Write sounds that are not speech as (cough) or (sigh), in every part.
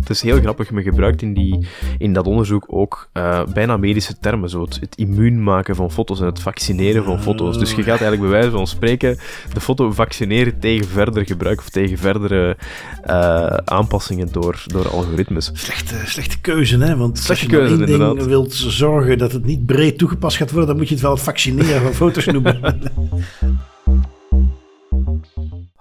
Het is heel grappig, men gebruikt in, die, in dat onderzoek ook uh, bijna medische termen, zo het, het, immuun maken van foto's en het vaccineren van foto's. Dus je gaat eigenlijk bij wijze van spreken de foto vaccineren tegen verder gebruik of tegen verdere uh, aanpassingen door, door algoritmes. Slechte, slechte keuze, hè? Want slechte als je keuze, nou één ding wilt zorgen dat het niet breed toegepast gaat worden, dan moet je het wel het vaccineren van foto's noemen. (laughs)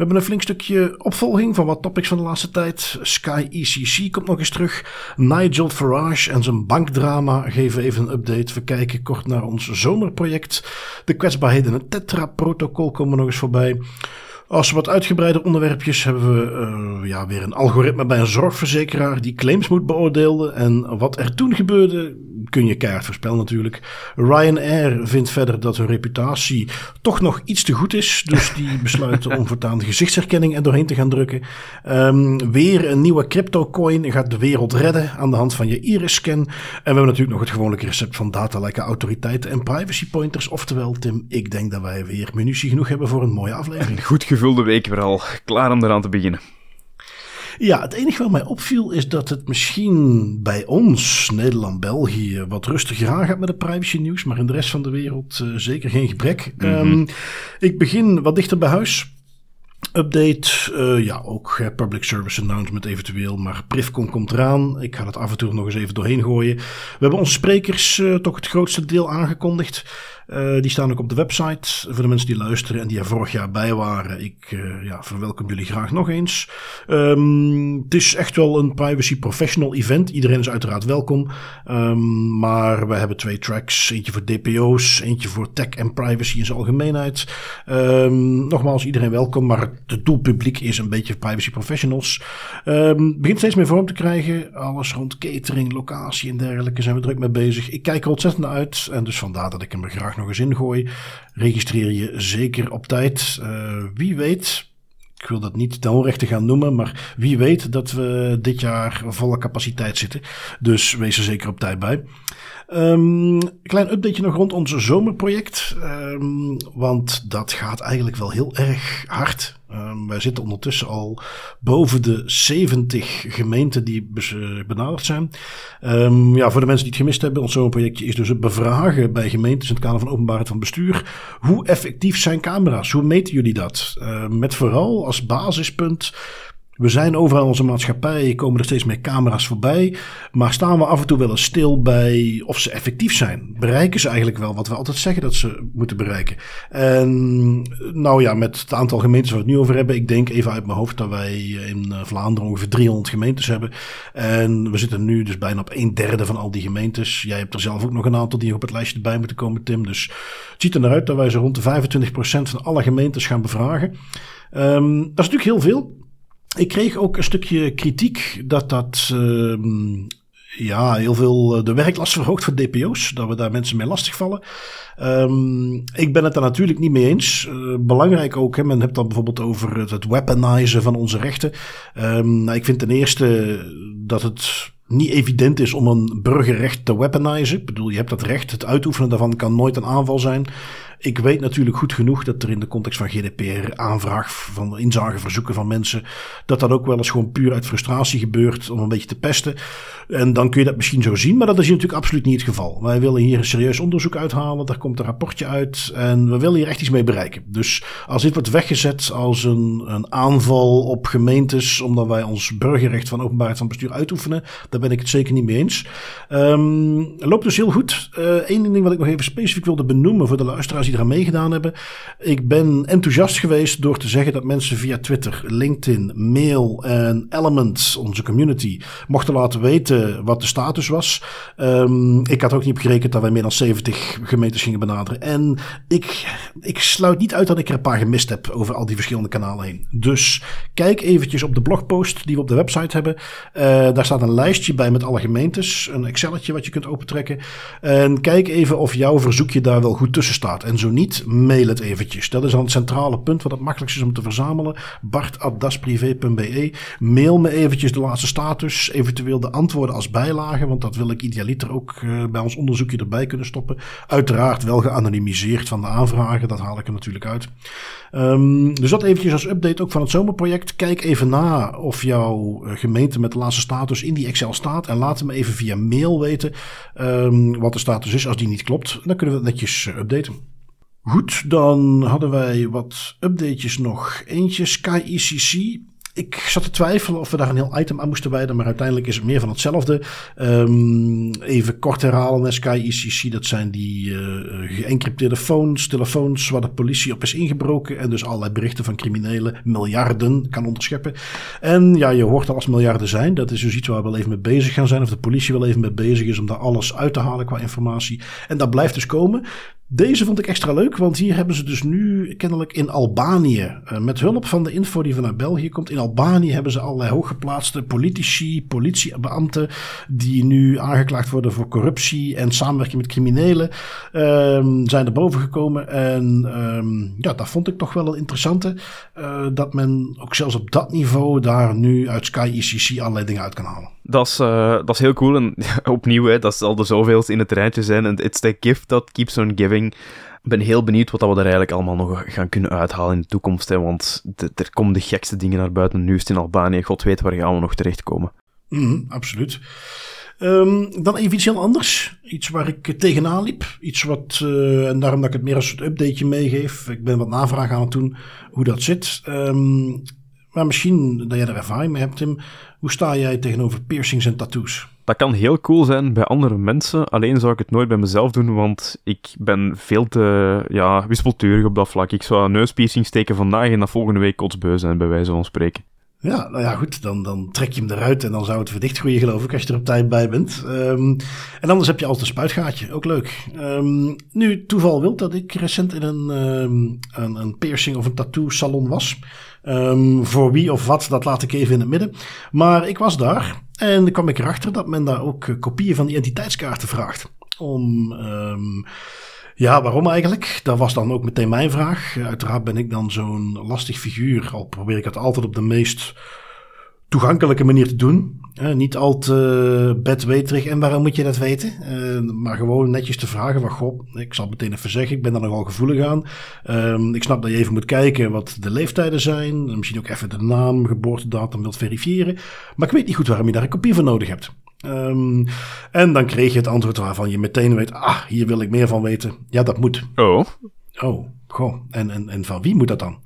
We hebben een flink stukje opvolging van wat topics van de laatste tijd. Sky ECC komt nog eens terug. Nigel Farage en zijn bankdrama geven even een update. We kijken kort naar ons zomerproject. De kwetsbaarheden in het Tetra-protocol komen nog eens voorbij. Als wat uitgebreide onderwerpjes hebben we uh, ja, weer een algoritme bij een zorgverzekeraar die claims moet beoordelen. En wat er toen gebeurde, kun je keihard voorspellen natuurlijk. Ryanair vindt verder dat hun reputatie toch nog iets te goed is. Dus die (laughs) besluiten om voortaan gezichtsherkenning er doorheen te gaan drukken. Um, weer een nieuwe crypto coin gaat de wereld redden aan de hand van je iris-scan. En we hebben natuurlijk nog het gewone recept van datalekke autoriteiten en privacy pointers. Oftewel, Tim, ik denk dat wij weer munitie genoeg hebben voor een mooie aflevering. Goed gevulde week weer al. Klaar om eraan te beginnen. Ja, het enige wat mij opviel is dat het misschien bij ons, Nederland-België, wat rustiger aangaat met het privacy nieuws. Maar in de rest van de wereld uh, zeker geen gebrek. Mm -hmm. um, ik begin wat dichter bij huis. Update, uh, ja, ook uh, public service announcement eventueel, maar Privcon komt eraan. Ik ga het af en toe nog eens even doorheen gooien. We hebben onze sprekers uh, toch het grootste deel aangekondigd. Uh, die staan ook op de website voor de mensen die luisteren en die er vorig jaar bij waren. Ik uh, ja, verwelkom jullie graag nog eens. Um, het is echt wel een privacy professional event. Iedereen is uiteraard welkom. Um, maar we hebben twee tracks. Eentje voor DPO's, eentje voor tech en privacy in zijn algemeenheid. Um, nogmaals, iedereen welkom. Maar het doelpubliek is een beetje privacy professionals. begint steeds meer vorm te krijgen. Alles rond catering, locatie en dergelijke zijn we druk mee bezig. Ik kijk er ontzettend naar uit. En dus vandaar dat ik hem graag nog eens ingooi. Registreer je zeker op tijd. Uh, wie weet, ik wil dat niet ten onrechte gaan noemen, maar wie weet dat we dit jaar volle capaciteit zitten. Dus wees er zeker op tijd bij. Um, klein updateje nog rond ons zomerproject. Um, want dat gaat eigenlijk wel heel erg hard. Um, wij zitten ondertussen al boven de 70 gemeenten die benaderd zijn. Ja, voor de mensen die het gemist hebben, ons zomerprojectje is dus het bevragen bij gemeentes in het kader van openbaarheid van bestuur. Hoe effectief zijn camera's? Hoe meten jullie dat? Met vooral als basispunt we zijn overal in onze maatschappij, komen er steeds meer camera's voorbij. Maar staan we af en toe wel eens stil bij of ze effectief zijn? Bereiken ze eigenlijk wel wat we altijd zeggen dat ze moeten bereiken? En nou ja, met het aantal gemeentes waar we het nu over hebben. Ik denk even uit mijn hoofd dat wij in Vlaanderen ongeveer 300 gemeentes hebben. En we zitten nu dus bijna op een derde van al die gemeentes. Jij hebt er zelf ook nog een aantal die op het lijstje erbij moeten komen, Tim. Dus het ziet er naar uit dat wij zo rond de 25% van alle gemeentes gaan bevragen. Um, dat is natuurlijk heel veel. Ik kreeg ook een stukje kritiek dat dat uh, ja, heel veel de werklast verhoogt voor DPO's. Dat we daar mensen mee lastigvallen. Um, ik ben het daar natuurlijk niet mee eens. Uh, belangrijk ook, hè, men hebt dan bijvoorbeeld over het, weaponizen van onze rechten. Um, nou, ik vind ten eerste dat het niet evident is om een burgerrecht te weaponizen. Ik bedoel, je hebt dat recht. Het uitoefenen daarvan kan nooit een aanval zijn. Ik weet natuurlijk goed genoeg dat er in de context van GDPR aanvraag van inzageverzoeken van mensen, dat dat ook wel eens gewoon puur uit frustratie gebeurt om een beetje te pesten. En dan kun je dat misschien zo zien, maar dat is hier natuurlijk absoluut niet het geval. Wij willen hier een serieus onderzoek uithalen, daar komt een rapportje uit en we willen hier echt iets mee bereiken. Dus als dit wordt weggezet als een, een aanval op gemeentes, omdat wij ons burgerrecht van openbaarheid van bestuur uitoefenen, ben ik het zeker niet mee eens. Um, loopt dus heel goed. Eén uh, ding wat ik nog even specifiek wilde benoemen voor de luisteraars die eraan meegedaan hebben. Ik ben enthousiast geweest door te zeggen dat mensen via Twitter, LinkedIn, mail en Element, onze community, mochten laten weten wat de status was. Um, ik had ook niet op gerekend dat wij meer dan 70 gemeentes gingen benaderen. En ik, ik sluit niet uit dat ik er een paar gemist heb over al die verschillende kanalen heen. Dus kijk eventjes op de blogpost die we op de website hebben. Uh, daar staat een lijstje bij met alle gemeentes. Een Excelletje wat je kunt opentrekken. En kijk even of jouw verzoekje daar wel goed tussen staat. En zo niet, mail het eventjes. Dat is dan het centrale punt wat het makkelijkst is om te verzamelen. bart.dasprivé.be Mail me eventjes de laatste status. Eventueel de antwoorden als bijlage. Want dat wil ik idealiter ook uh, bij ons onderzoekje erbij kunnen stoppen. Uiteraard wel geanonimiseerd van de aanvragen. Dat haal ik er natuurlijk uit. Um, dus dat eventjes als update ook van het zomerproject. Kijk even na of jouw eh, gemeente met de laatste status in die Excel staat. En laat me even via mail weten um, wat de status is als die niet klopt. Dan kunnen we het netjes uh, updaten. Goed, dan hadden wij wat updates nog. Eentje Sky ECC ik zat te twijfelen of we daar een heel item aan moesten wijden, maar uiteindelijk is het meer van hetzelfde. Um, even kort herhalen, Sky ECC, dat zijn die uh, geëncrypteerde phones, telefoons waar de politie op is ingebroken en dus allerlei berichten van criminelen, miljarden kan onderscheppen. En ja, je hoort al als miljarden zijn, dat is dus iets waar we wel even mee bezig gaan zijn, of de politie wel even mee bezig is om daar alles uit te halen qua informatie. En dat blijft dus komen. Deze vond ik extra leuk, want hier hebben ze dus nu kennelijk in Albanië, uh, met hulp van de info die vanuit België komt, in Albanië hebben ze allerlei hooggeplaatste politici, politiebeambten, die nu aangeklaagd worden voor corruptie en samenwerking met criminelen, um, zijn er boven gekomen. En um, ja, dat vond ik toch wel een interessante, uh, dat men ook zelfs op dat niveau daar nu uit Sky ECC allerlei dingen uit kan halen. Dat is, uh, dat is heel cool en (laughs) opnieuw, hè, dat zal de zoveelste in het rijtje zijn. En it's the gift that keeps on giving. Ik ben heel benieuwd wat we er eigenlijk allemaal nog gaan kunnen uithalen in de toekomst. Hè, want er komen de gekste dingen naar buiten. Nu is het in Albanië. God weet waar gaan we nog terechtkomen. Mm, absoluut. Um, dan even iets heel anders. Iets waar ik tegenaan liep. Iets wat, uh, en daarom dat ik het meer als een updateje meegeef. Ik ben wat navraag aan het doen hoe dat zit. Um, maar misschien dat jij er ervaring mee hebt. Hoe sta jij tegenover piercings en tattoos? Dat kan heel cool zijn bij andere mensen, alleen zou ik het nooit bij mezelf doen, want ik ben veel te ja, wispelturig op dat vlak. Ik zou een neuspiercing steken vandaag en dat volgende week kotsbeu zijn, bij wijze van spreken. Ja, nou ja, goed, dan, dan trek je hem eruit en dan zou het verdicht groeien, geloof ik, als je er op tijd bij bent. Um, en anders heb je altijd een spuitgaatje, ook leuk. Um, nu, toeval wil dat ik recent in een, um, een, een piercing of een tattoo salon was. Um, voor wie of wat, dat laat ik even in het midden. Maar ik was daar en kwam ik erachter dat men daar ook kopieën van identiteitskaarten vraagt. Om, um, ja, waarom eigenlijk? Dat was dan ook meteen mijn vraag. Uiteraard ben ik dan zo'n lastig figuur, al probeer ik het altijd op de meest toegankelijke manier te doen. Uh, niet al te bedweterig. En waarom moet je dat weten? Uh, maar gewoon netjes te vragen van, goh, ik zal meteen even zeggen, ik ben daar nogal gevoelig aan. Uh, ik snap dat je even moet kijken wat de leeftijden zijn. Misschien ook even de naam, geboortedatum wilt verifiëren. Maar ik weet niet goed waarom je daar een kopie van nodig hebt. Um, en dan kreeg je het antwoord waarvan je meteen weet, ah, hier wil ik meer van weten. Ja, dat moet. Oh. Oh, goh. En, en, en van wie moet dat dan?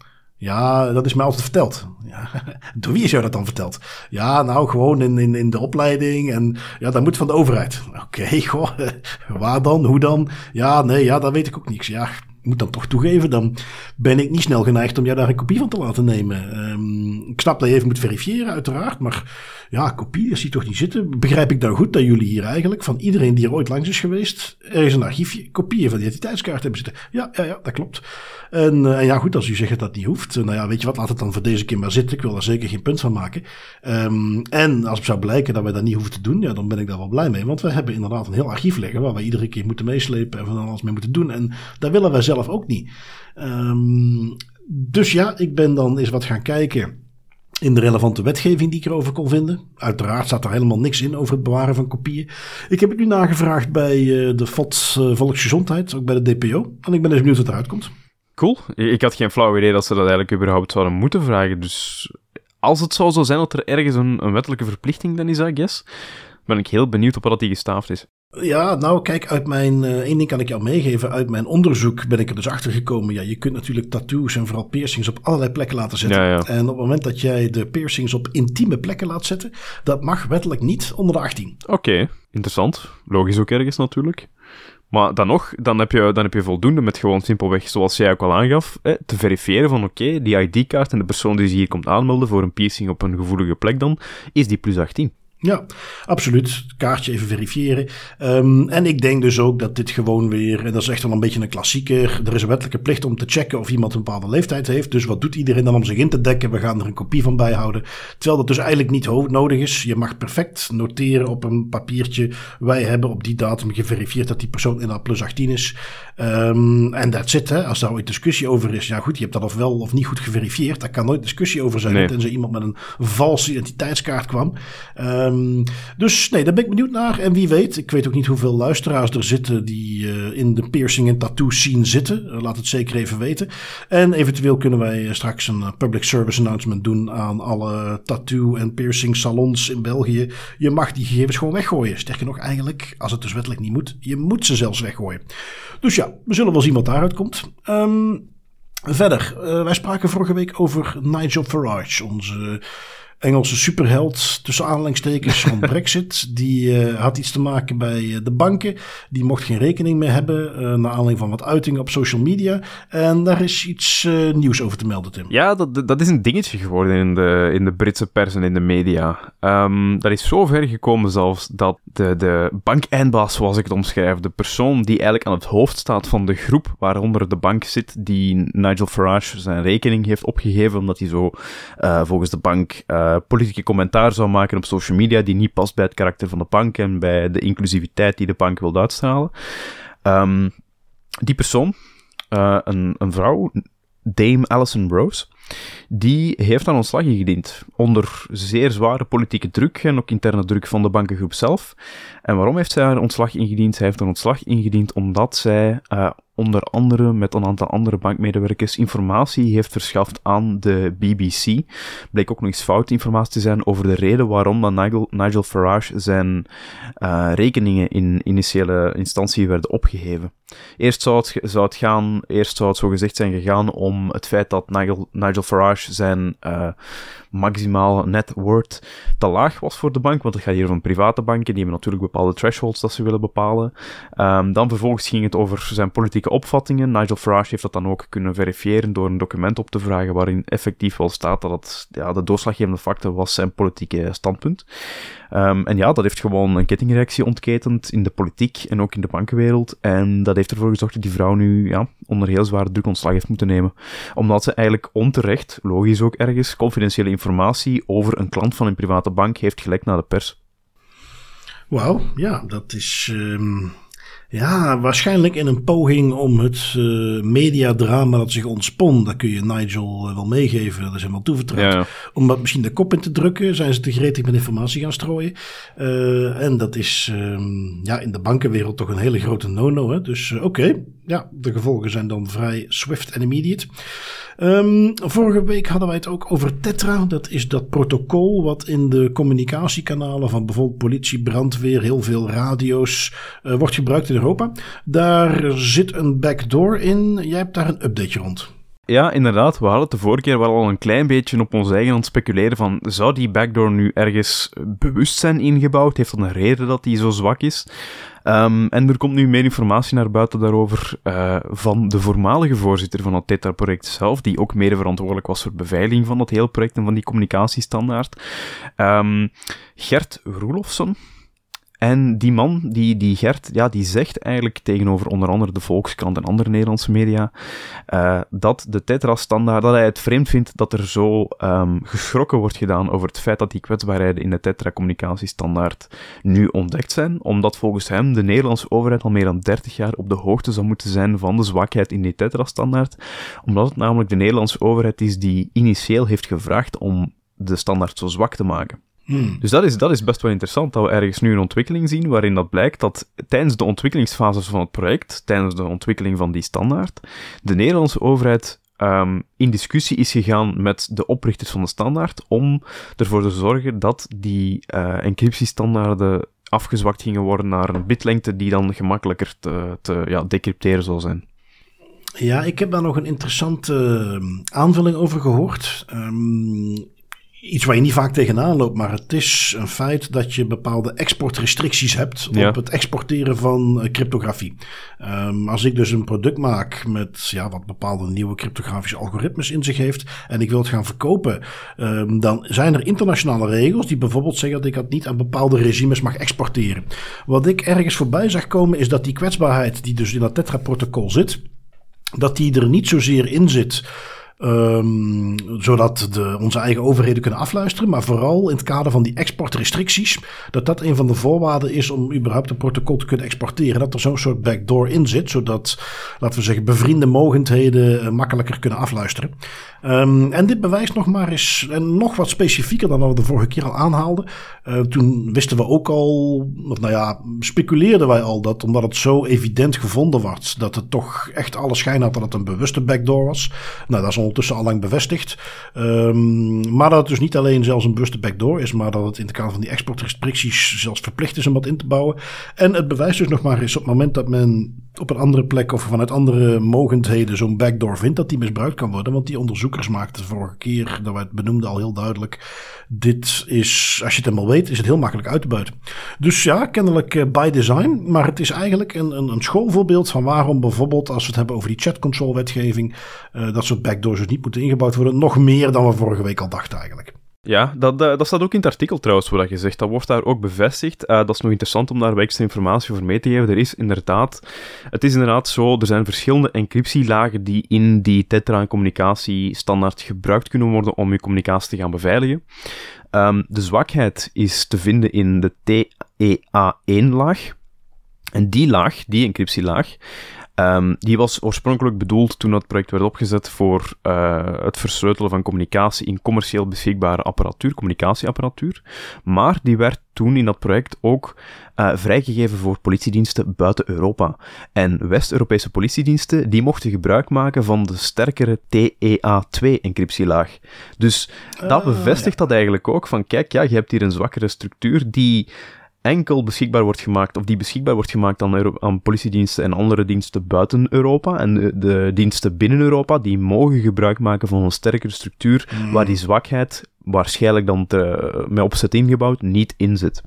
Ja, dat is mij altijd verteld. Ja, (laughs) door wie is jou dat dan verteld? Ja, nou, gewoon in, in, in de opleiding. En ja, dat moet van de overheid. (laughs) Oké, goh, (laughs) waar dan? Hoe dan? Ja, nee, ja, daar weet ik ook niks. Ja, moet dan toch toegeven, dan ben ik niet snel geneigd om jou daar een kopie van te laten nemen. Um, ik snap dat je even moet verifiëren, uiteraard. Maar ja, kopie, dat zie toch niet zitten. Begrijp ik dan goed dat jullie hier eigenlijk, van iedereen die er ooit langs is geweest, ergens een archiefje, kopieën van de identiteitskaart hebben zitten? Ja, ja, ja, dat klopt. En, uh, en ja, goed, als u zegt dat dat niet hoeft, nou ja, weet je wat, laat het dan voor deze keer maar zitten. Ik wil daar zeker geen punt van maken. Um, en als het zou blijken dat wij dat niet hoeven te doen, ja, dan ben ik daar wel blij mee. Want we hebben inderdaad een heel archief liggen waar wij iedere keer moeten meeslepen en van alles mee moeten doen. En daar willen wij zelf ook niet. Um, dus ja, ik ben dan eens wat gaan kijken in de relevante wetgeving die ik erover kon vinden. Uiteraard staat er helemaal niks in over het bewaren van kopieën. Ik heb het nu nagevraagd bij uh, de FOD uh, Volksgezondheid, ook bij de DPO. En ik ben eens benieuwd wat eruit komt. Cool. Ik had geen flauw idee dat ze dat eigenlijk überhaupt zouden moeten vragen. Dus als het zo zou zijn dat er ergens een, een wettelijke verplichting dan is, I guess, ben ik heel benieuwd op wat die gestaafd is. Ja, nou kijk, uit mijn, uh, één ding kan ik jou meegeven. Uit mijn onderzoek ben ik er dus achter gekomen. Ja, je kunt natuurlijk tattoos en vooral piercings op allerlei plekken laten zetten. Ja, ja. En op het moment dat jij de piercings op intieme plekken laat zetten, dat mag wettelijk niet onder de 18. Oké, okay, interessant. Logisch ook ergens natuurlijk. Maar dan nog, dan heb, je, dan heb je voldoende met gewoon simpelweg, zoals jij ook al aangaf, hè, te verifiëren van oké, die ID-kaart en de persoon die zich hier komt aanmelden voor een piercing op een gevoelige plek dan, is die plus 18. Ja, absoluut. Kaartje even verifiëren. Um, en ik denk dus ook dat dit gewoon weer, en dat is echt wel een beetje een klassieker. Er is een wettelijke plicht om te checken of iemand een bepaalde leeftijd heeft. Dus wat doet iedereen dan om zich in te dekken? We gaan er een kopie van bijhouden. Terwijl dat dus eigenlijk niet nodig is. Je mag perfect noteren op een papiertje. Wij hebben op die datum geverifieerd dat die persoon inderdaad plus 18 is. Um, en that's it. Hè. Als daar ooit discussie over is. Ja goed, je hebt dat of wel of niet goed geverifieerd. Daar kan nooit discussie over zijn. Nee. Tenzij iemand met een valse identiteitskaart kwam. Um, Um, dus nee, daar ben ik benieuwd naar. En wie weet, ik weet ook niet hoeveel luisteraars er zitten die uh, in de piercing en tattoo scene zitten. Uh, laat het zeker even weten. En eventueel kunnen wij eh, straks een public service announcement doen aan alle tattoo en piercing salons in België. Je mag die gegevens gewoon weggooien. Sterker nog, eigenlijk, als het dus wettelijk niet moet, je moet ze zelfs weggooien. Dus ja, we zullen wel zien wat daaruit komt. Um, verder, wij spraken vorige week over Nigel Farage, onze Engelse superheld, tussen aanhalingstekens, van (laughs) Brexit. Die uh, had iets te maken bij uh, de banken. Die mocht geen rekening meer hebben, uh, naar aanleiding van wat uitingen op social media. En daar is iets nieuws over te melden, Tim. Ja, dat, dat is een dingetje geworden in de, in de Britse pers en in de media. Um, dat is zo ver gekomen zelfs dat de, de bank-eindbaas, zoals ik het omschrijf, de persoon die eigenlijk aan het hoofd staat van de groep waaronder de bank zit, die Nigel Farage zijn rekening heeft opgegeven, omdat hij zo volgens de bank uh, politieke commentaar zou maken op social media die niet past bij het karakter van de bank en bij de inclusiviteit die de bank wil uitstralen. Um, die persoon, uh, een, een vrouw, Dame Alison Rose, die heeft aan ontslag ingediend. Onder zeer zware politieke druk en ook interne druk van de bankengroep zelf. En waarom heeft zij haar ontslag ingediend? Zij heeft een ontslag ingediend omdat zij uh, onder andere met een aantal andere bankmedewerkers informatie heeft verschaft aan de BBC. Bleek ook nog eens fout informatie te zijn over de reden waarom dan Nigel, Nigel Farage zijn uh, rekeningen in initiële instantie werden opgeheven. Eerst zou het, zou het gaan, eerst zou het zo gezegd zijn gegaan om het feit dat Nigel, Nigel Farage zijn maximaal net worth te laag was voor de bank, want het gaat hier om private banken, die hebben natuurlijk bepaalde thresholds dat ze willen bepalen. Um, dan vervolgens ging het over zijn politieke opvattingen. Nigel Farage heeft dat dan ook kunnen verifiëren door een document op te vragen waarin effectief wel staat dat het, ja, de doorslaggevende factor was zijn politieke standpunt. Um, en ja, dat heeft gewoon een kettingreactie ontketend in de politiek en ook in de bankenwereld. En dat heeft ervoor gezorgd dat die vrouw nu ja, onder heel zware druk ontslag heeft moeten nemen. Omdat ze eigenlijk onterecht, logisch ook ergens, confidentiële informatie over een klant van een private bank heeft gelekt naar de pers. Wauw, ja, dat is. Um, ja, waarschijnlijk in een poging om het uh, mediadrama dat zich ontspon, dat kun je Nigel uh, wel meegeven, dat is hem wel toevertrouwd. Ja. Om dat misschien de kop in te drukken, zijn ze te gretig met informatie gaan strooien. Uh, en dat is um, ja, in de bankenwereld toch een hele grote no-no. Dus oké, okay. ja, de gevolgen zijn dan vrij swift en immediate. Um, vorige week hadden wij het ook over Tetra. Dat is dat protocol wat in de communicatiekanalen van bijvoorbeeld politie, brandweer, heel veel radio's wordt gebruikt in Europa. Daar zit een backdoor in. Jij hebt daar een update rond. Ja, inderdaad. We hadden de vorige keer wel al een klein beetje op ons eigen aan het speculeren van, zou die backdoor nu ergens bewust zijn ingebouwd? Heeft dat een reden dat die zo zwak is? Um, en er komt nu meer informatie naar buiten daarover uh, van de voormalige voorzitter van het Tetra-project zelf, die ook mede verantwoordelijk was voor beveiliging van dat hele project en van die communicatiestandaard. Um, Gert Roelofsen, en die man, die, die Gert, ja, die zegt eigenlijk tegenover onder andere de Volkskrant en andere Nederlandse media, uh, dat de Tetra-standaard, dat hij het vreemd vindt dat er zo um, geschrokken wordt gedaan over het feit dat die kwetsbaarheden in de Tetra-communicatiestandaard nu ontdekt zijn, omdat volgens hem de Nederlandse overheid al meer dan 30 jaar op de hoogte zou moeten zijn van de zwakheid in die Tetra-standaard, omdat het namelijk de Nederlandse overheid is die initieel heeft gevraagd om de standaard zo zwak te maken. Hmm. Dus dat is, dat is best wel interessant, dat we ergens nu een ontwikkeling zien waarin dat blijkt dat tijdens de ontwikkelingsfases van het project, tijdens de ontwikkeling van die standaard, de Nederlandse overheid um, in discussie is gegaan met de oprichters van de standaard om ervoor te zorgen dat die uh, encryptiestandaarden afgezwakt gingen worden naar een bitlengte die dan gemakkelijker te, te ja, decrypteren zou zijn. Ja, ik heb daar nog een interessante ehm, aanvulling over gehoord. Um, iets waar je niet vaak tegenaan loopt, maar het is een feit dat je bepaalde exportrestricties hebt op het exporteren van uh, cryptografie. Um, als ik dus een product maak met ja, wat bepaalde nieuwe cryptografische algoritmes in zich heeft en ik wil het gaan verkopen, um, dan zijn er internationale regels die bijvoorbeeld zeggen dat ik dat niet aan bepaalde regimes mag exporteren. Wat ik ergens voorbij zag komen is dat die kwetsbaarheid die dus in dat Tetra-protocol zit, dat die er niet zozeer in zit Um, zodat de, onze eigen overheden kunnen afluisteren. Maar vooral in het kader van die exportrestricties. Dat dat een van de voorwaarden is om überhaupt een protocol te kunnen exporteren. Dat er zo'n soort backdoor in zit. Zodat, laten we zeggen, bevriende mogendheden uh, makkelijker kunnen afluisteren. Um, en dit bewijst nog maar eens, en nog wat specifieker dan we de vorige keer al aanhaalden. Uh, toen wisten we ook al, of nou ja, speculeerden wij al dat omdat het zo evident gevonden werd. Dat het toch echt alle schijn had dat het een bewuste backdoor was. Nou, dat is ondertussen al lang bevestigd. Um, maar dat het dus niet alleen zelfs een bewuste backdoor is, maar dat het in het kader van die exportrestricties zelfs verplicht is om wat in te bouwen. En het bewijst dus nog maar eens op het moment dat men op een andere plek of vanuit andere mogendheden zo'n backdoor vindt, dat die misbruikt kan worden. Want die onderzoekers maakten de vorige keer, dat wij het benoemden al heel duidelijk, dit is, als je het helemaal weet, is het heel makkelijk uit te buiten. Dus ja, kennelijk uh, by design, maar het is eigenlijk een, een, een, schoolvoorbeeld van waarom bijvoorbeeld, als we het hebben over die chat control wetgeving, uh, dat soort backdoors dus niet moeten ingebouwd worden, nog meer dan we vorige week al dachten eigenlijk. Ja, dat, eh, dat staat ook in het artikel trouwens, wat je zegt. Dat wordt daar ook bevestigd. Uh, dat is nog interessant om daar extra informatie over mee te geven. Er is inderdaad, het is inderdaad zo, er zijn verschillende encryptielagen die in die Tetra-communicatie standaard gebruikt kunnen worden om je communicatie te gaan beveiligen. Um, de zwakheid is te vinden in de TEA1-laag. En die laag, die encryptielaag, Um, die was oorspronkelijk bedoeld toen dat project werd opgezet voor uh, het versleutelen van communicatie in commercieel beschikbare apparatuur, communicatieapparatuur. Maar die werd toen in dat project ook uh, vrijgegeven voor politiediensten buiten Europa. En West-Europese politiediensten die mochten gebruik maken van de sterkere TEA2-encryptielaag. Dus dat uh, bevestigt dat eigenlijk ook van kijk, ja, je hebt hier een zwakkere structuur die enkel beschikbaar wordt gemaakt, of die beschikbaar wordt gemaakt aan, aan politiediensten en andere diensten buiten Europa. En de, de, diensten binnen Europa, die mogen gebruik maken van een sterkere structuur, mm. waar die zwakheid waarschijnlijk dan te, met opzet ingebouwd niet in zit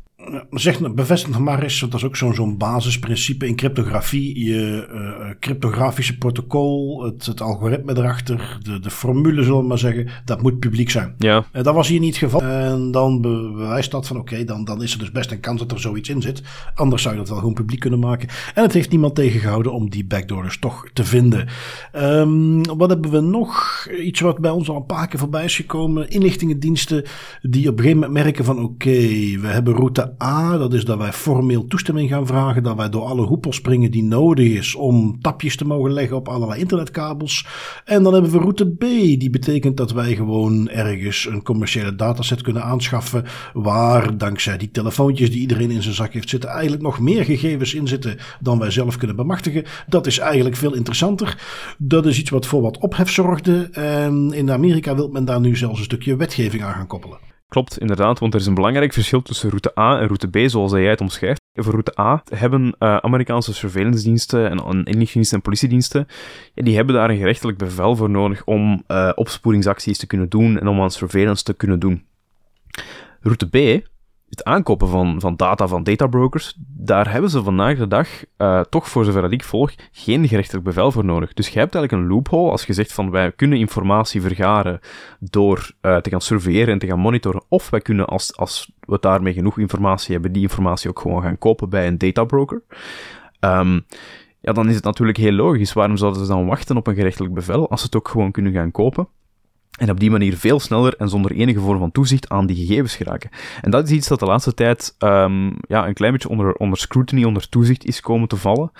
zeg, bevestig nog maar eens, dat is ook zo'n zo'n basisprincipe in cryptografie. Je uh, cryptografische protocol, het, het algoritme erachter, de, de formule zullen we maar zeggen, dat moet publiek zijn. Ja. Uh, dat was hier niet het geval. En dan bewijst dat van oké, dan, dan is er dus best een kans dat er zoiets in zit. Anders zou je dat wel gewoon publiek kunnen maken. En het heeft niemand tegengehouden om die backdoors toch te vinden. Um, wat hebben we nog? Iets wat bij ons al een paar keer voorbij is gekomen. Inlichtingendiensten die op een gegeven moment merken van oké, we hebben route A, dat is dat wij formeel toestemming gaan vragen, dat wij door alle hoepels springen die nodig is om tapjes te mogen leggen op allerlei internetkabels. En dan hebben we route B, die betekent dat wij gewoon ergens een commerciële dataset kunnen aanschaffen, waar dankzij die telefoontjes die iedereen in zijn zak heeft zitten, eigenlijk nog meer gegevens in zitten dan wij zelf kunnen bemachtigen. Dat is eigenlijk veel interessanter. Dat is iets wat voor wat ophef zorgde. En in Amerika wil men daar nu zelfs een stukje wetgeving aan gaan koppelen. Klopt, inderdaad, want er is een belangrijk verschil tussen route A en route B, zoals jij het omschrijft. Voor route A hebben uh, Amerikaanse surveillance diensten en inlichtingendiensten en politiediensten, die hebben daar een gerechtelijk bevel voor nodig om uh, opsporingsacties te kunnen doen en om aan surveillance te kunnen doen. Route B het aankopen van, van data van databrokers, daar hebben ze vandaag de dag, uh, toch voor zover ik volg, geen gerechtelijk bevel voor nodig. Dus je hebt eigenlijk een loophole als je zegt van wij kunnen informatie vergaren door uh, te gaan surveilleren en te gaan monitoren, of wij kunnen als, als we daarmee genoeg informatie hebben, die informatie ook gewoon gaan kopen bij een databroker. Um, ja, dan is het natuurlijk heel logisch. Waarom zouden ze dan wachten op een gerechtelijk bevel als ze het ook gewoon kunnen gaan kopen? En op die manier veel sneller en zonder enige vorm van toezicht aan die gegevens geraken. En dat is iets dat de laatste tijd um, ja, een klein beetje onder, onder scrutiny, onder toezicht is komen te vallen.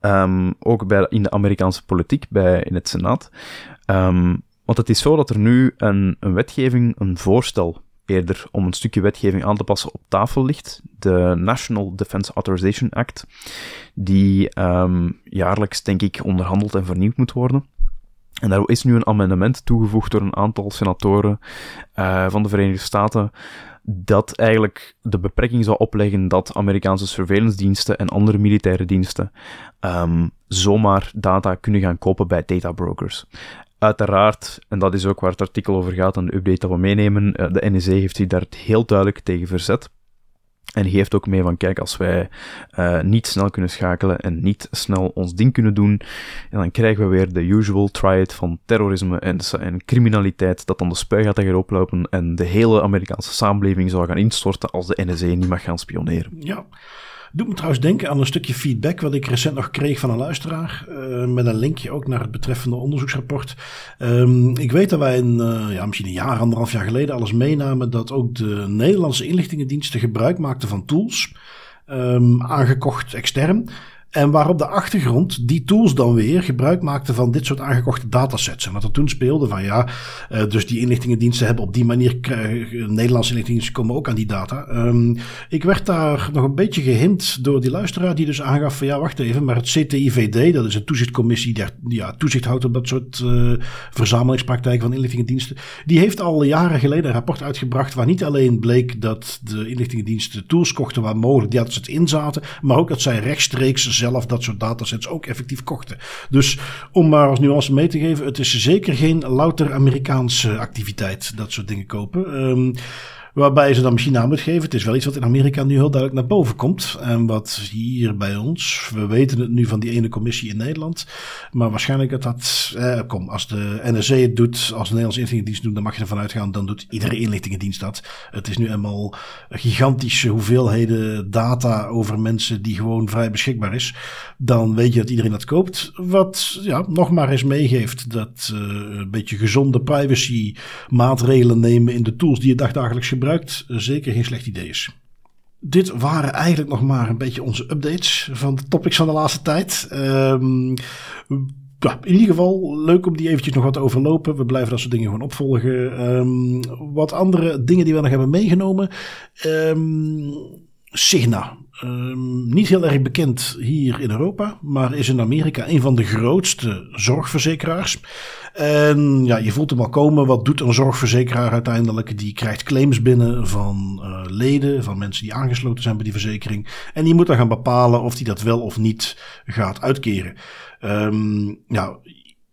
Um, ook bij, in de Amerikaanse politiek, bij, in het Senaat. Um, want het is zo dat er nu een, een wetgeving, een voorstel eerder om een stukje wetgeving aan te passen op tafel ligt. De National Defense Authorization Act, die jaarlijks, denk ik, onderhandeld en vernieuwd moet worden. En daar is nu een amendement toegevoegd door een aantal senatoren uh, van de Verenigde Staten, dat eigenlijk de beperking zou opleggen dat Amerikaanse surveillance diensten en andere militaire diensten um, zomaar data kunnen gaan kopen bij databrokers. Uiteraard, en dat is ook waar het artikel over gaat en de update dat we meenemen, de NEC heeft zich daar heel duidelijk tegen verzet. En geeft ook mee van, kijk, als wij uh, niet snel kunnen schakelen en niet snel ons ding kunnen doen, en dan krijgen we weer de usual triad van terrorisme en, en criminaliteit, dat dan de spui gaat oplopen en de hele Amerikaanse samenleving zal gaan instorten als de NSA niet mag gaan spioneren. Ja. Doet me trouwens denken aan een stukje feedback wat ik recent nog kreeg van een luisteraar. Uh, met een linkje ook naar het betreffende onderzoeksrapport. Um, ik weet dat wij een, uh, ja, misschien een jaar, anderhalf jaar geleden alles meenamen dat ook de Nederlandse inlichtingendiensten gebruik maakten van tools. Um, aangekocht extern. En waar op de achtergrond die tools dan weer gebruik maakten van dit soort aangekochte datasets. En wat er toen speelde van ja, uh, dus die inlichtingendiensten hebben op die manier, uh, Nederlandse inlichtingendiensten komen ook aan die data. Um, ik werd daar nog een beetje gehint door die luisteraar die dus aangaf van ja, wacht even, maar het CTIVD, dat is een toezichtcommissie die ja, toezicht houdt op dat soort uh, verzamelingspraktijken van inlichtingendiensten. Die heeft al jaren geleden een rapport uitgebracht waar niet alleen bleek dat de inlichtingendiensten tools kochten waar mogelijk die het in zaten, maar ook dat zij rechtstreeks zelf dat soort datasets ook effectief kochten. Dus om maar als nuance mee te geven, het is zeker geen louter Amerikaanse activiteit, dat soort dingen kopen. Um, Waarbij ze dan misschien aan moet geven. Het is wel iets wat in Amerika nu heel duidelijk naar boven komt. En wat hier bij ons, we weten het nu van die ene commissie in Nederland. Maar waarschijnlijk dat dat, eh, kom, als de NRC het doet, als de Nederlandse inlichtingendienst doet, dan mag je ervan uitgaan, dan doet iedere inlichtingendienst dat. Het is nu eenmaal gigantische hoeveelheden data over mensen die gewoon vrij beschikbaar is. Dan weet je dat iedereen dat koopt. Wat, ja, nog maar eens meegeeft dat uh, een beetje gezonde privacy maatregelen nemen in de tools die je dagdagelijks gebruikt gebruikt zeker geen slecht idee is. Dit waren eigenlijk nog maar een beetje onze updates van de topics van de laatste tijd. Um, ja, in ieder geval leuk om die eventjes nog wat te overlopen. We blijven dat soort dingen gewoon opvolgen. Um, wat andere dingen die we nog hebben meegenomen. Um, Signa. Um, niet heel erg bekend hier in Europa, maar is in Amerika een van de grootste zorgverzekeraars. En ja, je voelt hem al komen. Wat doet een zorgverzekeraar uiteindelijk? Die krijgt claims binnen van uh, leden, van mensen die aangesloten zijn bij die verzekering. En die moet dan gaan bepalen of die dat wel of niet gaat uitkeren. Um, ja,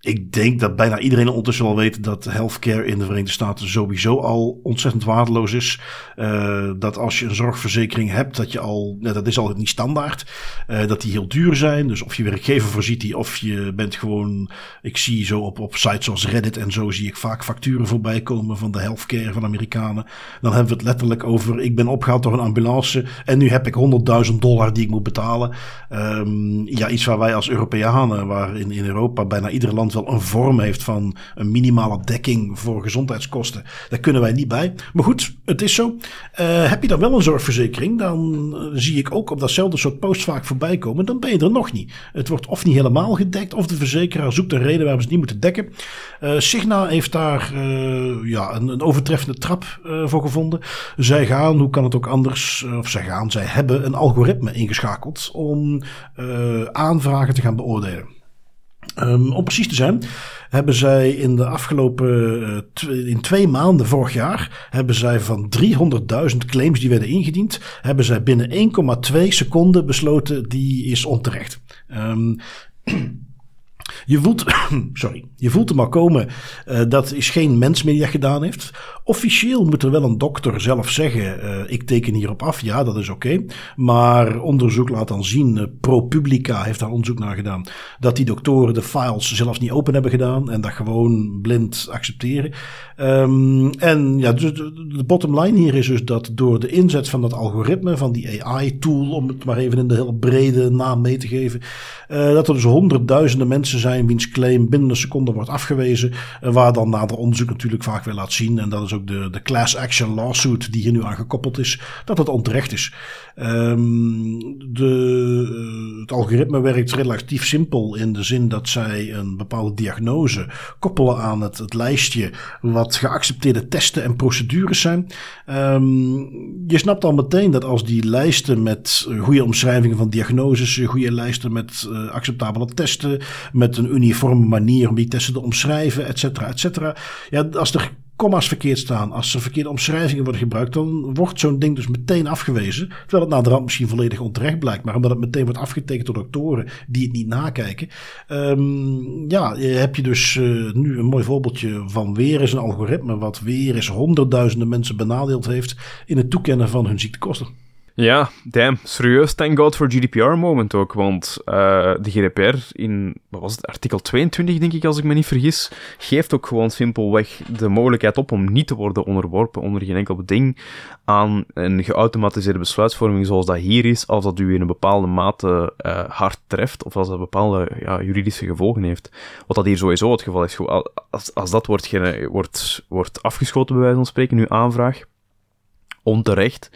ik denk dat bijna iedereen ondertussen al weet dat healthcare in de Verenigde Staten sowieso al ontzettend waardeloos is. Uh, dat als je een zorgverzekering hebt, dat je al, nou, dat is al niet standaard, uh, dat die heel duur zijn. Dus of je werkgever voorziet die, of je bent gewoon, ik zie zo op, op sites zoals Reddit en zo zie ik vaak facturen voorbij komen van de healthcare van Amerikanen. Dan hebben we het letterlijk over, ik ben opgehaald door een ambulance en nu heb ik 100.000 dollar die ik moet betalen. Um, ja, iets waar wij als Europeanen, waar in, in Europa bijna ieder land wel een vorm heeft van een minimale dekking voor gezondheidskosten. Daar kunnen wij niet bij. Maar goed, het is zo. Uh, heb je dan wel een zorgverzekering, dan uh, zie ik ook op datzelfde soort post vaak voorbij komen. Dan ben je er nog niet. Het wordt of niet helemaal gedekt, of de verzekeraar zoekt een reden waarom ze niet moeten dekken. Uh, Signa heeft daar ja, een, een, overtreffende trap voor gevonden. Zij gaan, hoe kan het ook anders, of zij gaan, zij hebben een algoritme ingeschakeld om aanvragen te gaan beoordelen. Um, om precies te zijn, hebben zij in de afgelopen uh, in twee maanden vorig jaar, hebben zij van 300.000 claims die werden ingediend, hebben zij binnen 1,2 seconden besloten die is onterecht. Um, je voelt, (coughs) sorry, je voelt hem al komen. Uh, dat is geen mens meer die gedaan heeft. Officieel moet er wel een dokter zelf zeggen: uh, ik teken hierop af. Ja, dat is oké. Maar onderzoek laat dan zien: uh, ProPublica heeft daar onderzoek naar gedaan. Dat die doktoren de files zelfs niet open hebben gedaan en dat gewoon blind accepteren. Um, en ja, dus de, bottom line hier is dus dat door de inzet van dat algoritme, van die AI-tool, om het maar even in de heel brede naam mee te geven, dat er dus honderdduizenden mensen zijn wiens claim binnen een seconde wordt afgewezen. Waar dan nader onderzoek natuurlijk vaak weer laat zien. En dat is ook de, de class action lawsuit die hier nu aan gekoppeld is. Dat het onterecht is. Um, de, het algoritme werkt relatief simpel in de zin dat zij een bepaalde diagnose koppelen aan het, het lijstje wat geaccepteerde testen en procedures zijn. Um, je snapt al meteen dat als die lijsten met goede omschrijvingen van diagnoses, goede lijsten met uh, acceptabele testen, met een uniforme manier om die testen te omschrijven, et cetera, et cetera. Ja, als er comma's verkeerd staan, als er verkeerde omschrijvingen worden gebruikt, dan wordt zo'n ding dus meteen afgewezen. Terwijl het na de rand misschien volledig onterecht blijkt, maar omdat het meteen wordt afgetekend door doktoren die het niet nakijken. Um, ja, heb je dus uh, nu een mooi voorbeeldje van weer eens een algoritme wat weer eens honderdduizenden mensen benadeeld heeft in het toekennen van hun ziektekosten. Ja, damn. Serieus, thank God for GDPR moment ook. Want uh, de GDPR in, wat was het, artikel 22 denk ik, als ik me niet vergis, geeft ook gewoon simpelweg de mogelijkheid op om niet te worden onderworpen onder geen enkel beding aan een geautomatiseerde besluitvorming zoals dat hier is, als dat u in een bepaalde mate uh, hard treft, of als dat bepaalde ja, juridische gevolgen heeft. Wat dat hier sowieso het geval is. Als, als dat wordt, wordt, wordt afgeschoten, bij wijze van spreken, uw aanvraag, onterecht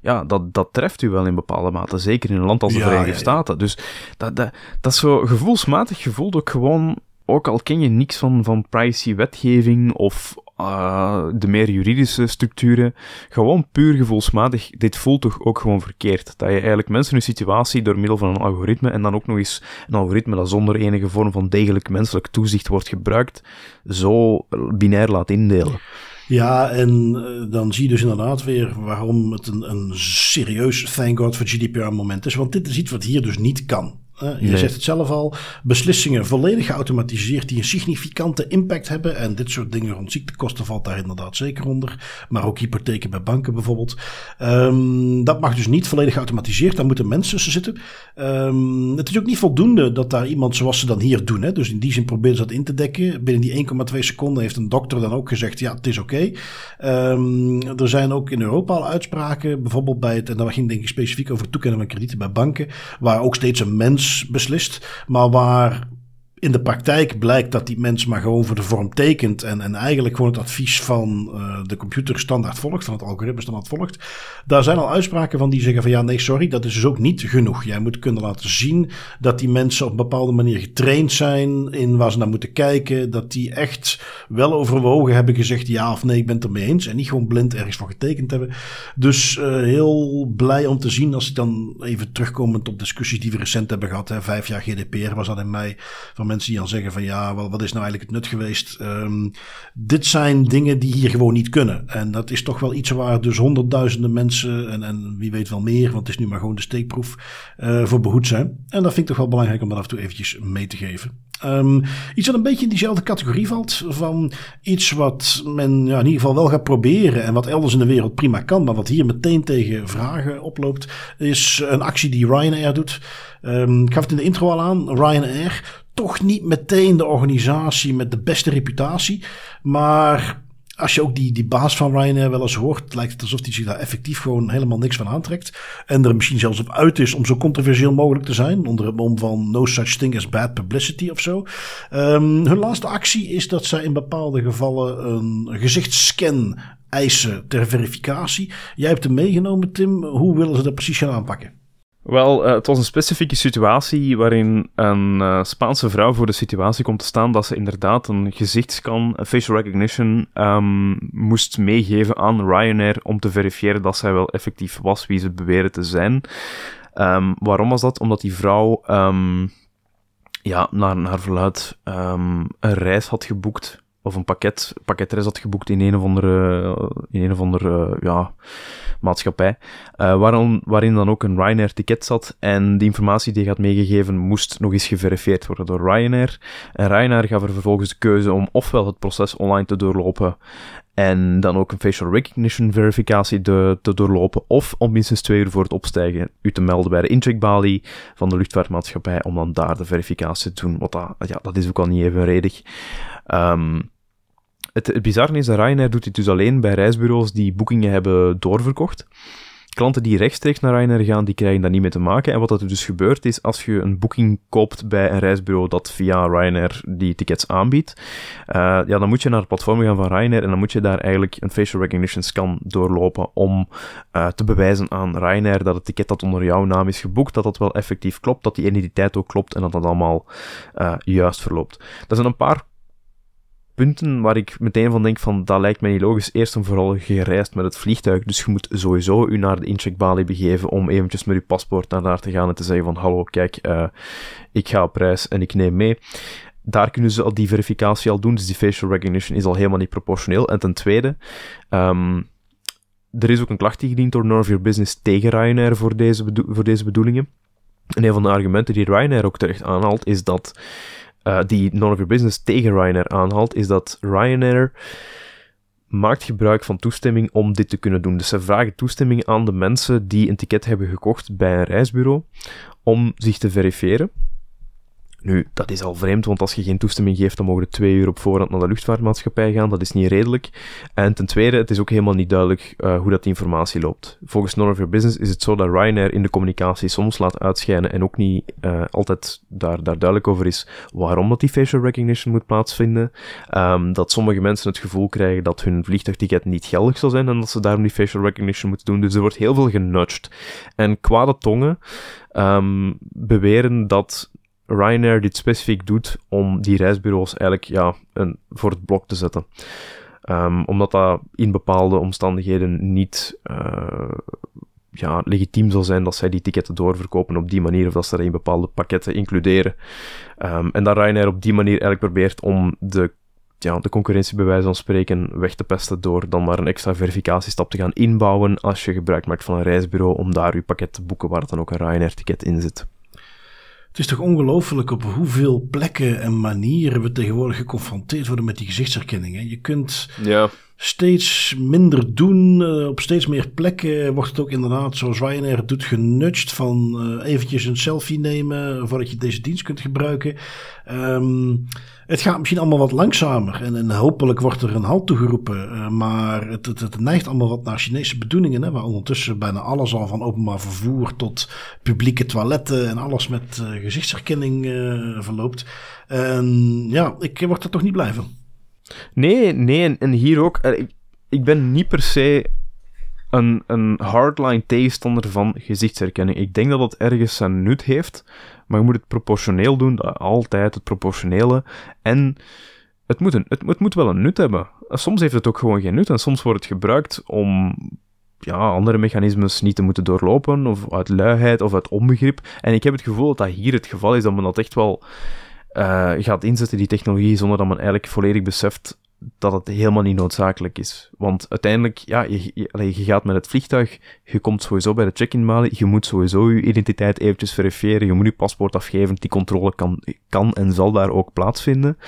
ja, dat, dat treft u wel in bepaalde mate. Zeker in een land als de Verenigde Staten. Dus dat, dat, dat is zo gevoelsmatig gevoeld ook gewoon, ook al ken je niks van, van privacy-wetgeving of uh, de meer juridische structuren, gewoon puur gevoelsmatig, dit voelt toch ook gewoon verkeerd. Dat je eigenlijk mensen hun situatie door middel van een algoritme, en dan ook nog eens een algoritme dat zonder enige vorm van degelijk menselijk toezicht wordt gebruikt, zo binair laat indelen. Ja, en eh, dan zie je dus inderdaad weer waarom het een, een serieus thank God voor GDPR moment is. Want dit is iets wat hier dus niet kan je zegt het zelf al, beslissingen volledig geautomatiseerd die een significante impact hebben. En dit soort dingen rond ziektekosten valt daar inderdaad zeker onder. Maar ook hypotheken bij banken bijvoorbeeld. Um, dat mag dus niet volledig geautomatiseerd. Daar moeten mensen tussen zitten. Um, het is ook niet voldoende dat daar iemand zoals ze dan hier doen. Hè? Dus in die zin proberen ze dat in te dekken. Binnen die 1,2 seconden heeft een dokter dan ook gezegd: ja, het is oké. Okay. Um, er zijn ook in Europa al uitspraken, bijvoorbeeld bij het, en dat ging denk ik specifiek over het toekennen van kredieten bij banken, waar ook steeds een mens beslist, maar waar in de praktijk blijkt dat die mens maar gewoon voor de vorm tekent en, en eigenlijk gewoon het advies van uh, de computer standaard volgt, van het algoritme standaard volgt. Daar zijn al uitspraken van die zeggen van ja, nee, sorry, dat is dus ook niet genoeg. Jij moet kunnen laten zien dat die mensen op een bepaalde manier getraind zijn in waar ze naar moeten kijken, dat die echt wel overwogen hebben gezegd ja of nee, ik ben het ermee eens en niet gewoon blind ergens voor getekend hebben. Dus uh, heel blij om te zien als ik dan even terugkomend op discussies die we recent hebben gehad, hè, vijf jaar GDPR was dat in mei, van mensen die dan zeggen van ja, wat, wat is nou eigenlijk het nut geweest? Um, dit zijn dingen die hier gewoon niet kunnen. En dat is toch wel iets waar dus honderdduizenden mensen en, en wie weet wel meer, want het is nu maar gewoon de steekproef, uh, voor behoed zijn. En dat vind ik toch wel belangrijk om dat af en toe eventjes mee te geven. Um, iets wat een beetje in diezelfde categorie valt van iets wat men ja, in ieder geval wel gaat proberen en wat elders in de wereld prima kan, maar wat hier meteen tegen vragen oploopt, is een actie die Ryanair doet. Um, ik gaf het in de intro al aan. Ryanair toch niet meteen de organisatie met de beste reputatie. Maar als je ook die, die baas van Ryanair wel eens hoort, lijkt het alsof hij zich daar effectief gewoon helemaal niks van aantrekt. En er misschien zelfs op uit is om zo controversieel mogelijk te zijn. Onder het mom van no such thing as bad publicity of zo. Um, hun laatste actie is dat zij in bepaalde gevallen een gezichtsscan eisen ter verificatie. Jij hebt hem meegenomen, Tim. Hoe willen ze dat precies gaan aanpakken? Wel, uh, het was een specifieke situatie waarin een uh, Spaanse vrouw voor de situatie komt te staan dat ze inderdaad een gezichtscan, facial recognition, um, moest meegeven aan Ryanair om te verifiëren dat zij wel effectief was wie ze beweren te zijn. Um, waarom was dat? Omdat die vrouw um, ja, naar, naar verluid een reis had geboekt of een pakket, pakketreis had geboekt in een of andere, in een of andere ja, maatschappij, uh, waarin, waarin dan ook een Ryanair-ticket zat en die informatie die had meegegeven moest nog eens geverifieerd worden door Ryanair. En Ryanair gaf er vervolgens de keuze om ofwel het proces online te doorlopen en dan ook een facial recognition verificatie te, te doorlopen, of om minstens twee uur voor het opstijgen u te melden bij de incheckbalie van de luchtvaartmaatschappij om dan daar de verificatie te doen. Wat dat, ja, dat is ook al niet evenredig. Um, het, bizarre is dat Ryanair doet dit dus alleen bij reisbureaus die boekingen hebben doorverkocht. Klanten die rechtstreeks naar Ryanair gaan, die krijgen daar niet mee te maken. En wat er dus gebeurt is, als je een boeking koopt bij een reisbureau dat via Ryanair die tickets aanbiedt, uh, ja, dan moet je naar het platform gaan van Ryanair en dan moet je daar eigenlijk een facial recognition scan doorlopen om uh, te bewijzen aan Ryanair dat het ticket dat onder jouw naam is geboekt, dat dat wel effectief klopt, dat die identiteit ook klopt en dat dat allemaal uh, juist verloopt. Er zijn een paar waar ik meteen van denk van, dat lijkt mij niet logisch. Eerst en vooral gereisd met het vliegtuig, dus je moet sowieso u naar de incheckbalie begeven om eventjes met uw paspoort naar daar te gaan en te zeggen van, hallo, kijk, uh, ik ga op reis en ik neem mee. daar kunnen ze al die verificatie al doen. Dus die facial recognition is al helemaal niet proportioneel. En ten tweede, um, er is ook een klacht ingediend door of Your Business tegen Ryanair voor deze, voor deze bedoelingen. En een van de argumenten die Ryanair ook terecht aanhaalt, is dat, uh, die None of Your Business tegen Ryanair aanhaalt, is dat Ryanair maakt gebruik van toestemming om dit te kunnen doen. Dus ze vragen toestemming aan de mensen die een ticket hebben gekocht bij een reisbureau om zich te verifiëren. Nu, dat is al vreemd, want als je geen toestemming geeft, dan mogen twee uur op voorhand naar de luchtvaartmaatschappij gaan. Dat is niet redelijk. En ten tweede, het is ook helemaal niet duidelijk uh, hoe dat informatie loopt. Volgens None of Your Business is het zo dat Ryanair in de communicatie soms laat uitschijnen en ook niet uh, altijd daar, daar duidelijk over is waarom dat die facial recognition moet plaatsvinden. Um, dat sommige mensen het gevoel krijgen dat hun vliegtuigticket niet geldig zal zijn en dat ze daarom die facial recognition moeten doen. Dus er wordt heel veel genudged. En kwade tongen um, beweren dat Ryanair dit specifiek doet om die reisbureaus eigenlijk ja, een, voor het blok te zetten. Um, omdat dat in bepaalde omstandigheden niet uh, ja, legitiem zal zijn dat zij die ticketten doorverkopen op die manier, of dat ze dat in bepaalde pakketten includeren. Um, en dat Ryanair op die manier eigenlijk probeert om de, ja, de concurrentie bij wijze van spreken weg te pesten door dan maar een extra verificatiestap te gaan inbouwen als je gebruik maakt van een reisbureau om daar je pakket te boeken waar dan ook een Ryanair-ticket in zit. Het is toch ongelooflijk op hoeveel plekken en manieren we tegenwoordig geconfronteerd worden met die gezichtsherkenning. Hè? Je kunt ja. steeds minder doen. Uh, op steeds meer plekken wordt het ook inderdaad, zoals Ryanair het doet, genudged van uh, eventjes een selfie nemen voordat je deze dienst kunt gebruiken. Um, het gaat misschien allemaal wat langzamer en, en hopelijk wordt er een halt toegeroepen. Uh, maar het, het, neigt allemaal wat naar Chinese bedoelingen. Hè, waar ondertussen bijna alles al van openbaar vervoer tot publieke toiletten en alles met uh, gezichtsherkenning uh, verloopt. En ja, ik word er toch niet blij van. Nee, nee, en, hier ook. Ik, ben niet per se een, een hardline tegenstander van gezichtsherkenning. Ik denk dat het ergens zijn nut heeft, maar je moet het proportioneel doen, altijd het proportionele. En het moet, het, het moet wel een nut hebben. Soms heeft het ook gewoon geen nut en soms wordt het gebruikt om ja, andere mechanismes niet te moeten doorlopen, of uit luiheid of uit onbegrip. En ik heb het gevoel dat dat hier het geval is, dat men dat echt wel uh, gaat inzetten, die technologie, zonder dat men eigenlijk volledig beseft dat het helemaal niet noodzakelijk is. Want uiteindelijk, ja, je, je, gaat met het vliegtuig, je komt sowieso bij de check-in balie, je moet sowieso je identiteit eventjes verifiëren, je moet je paspoort afgeven, die controle kan, kan en zal daar ook plaatsvinden.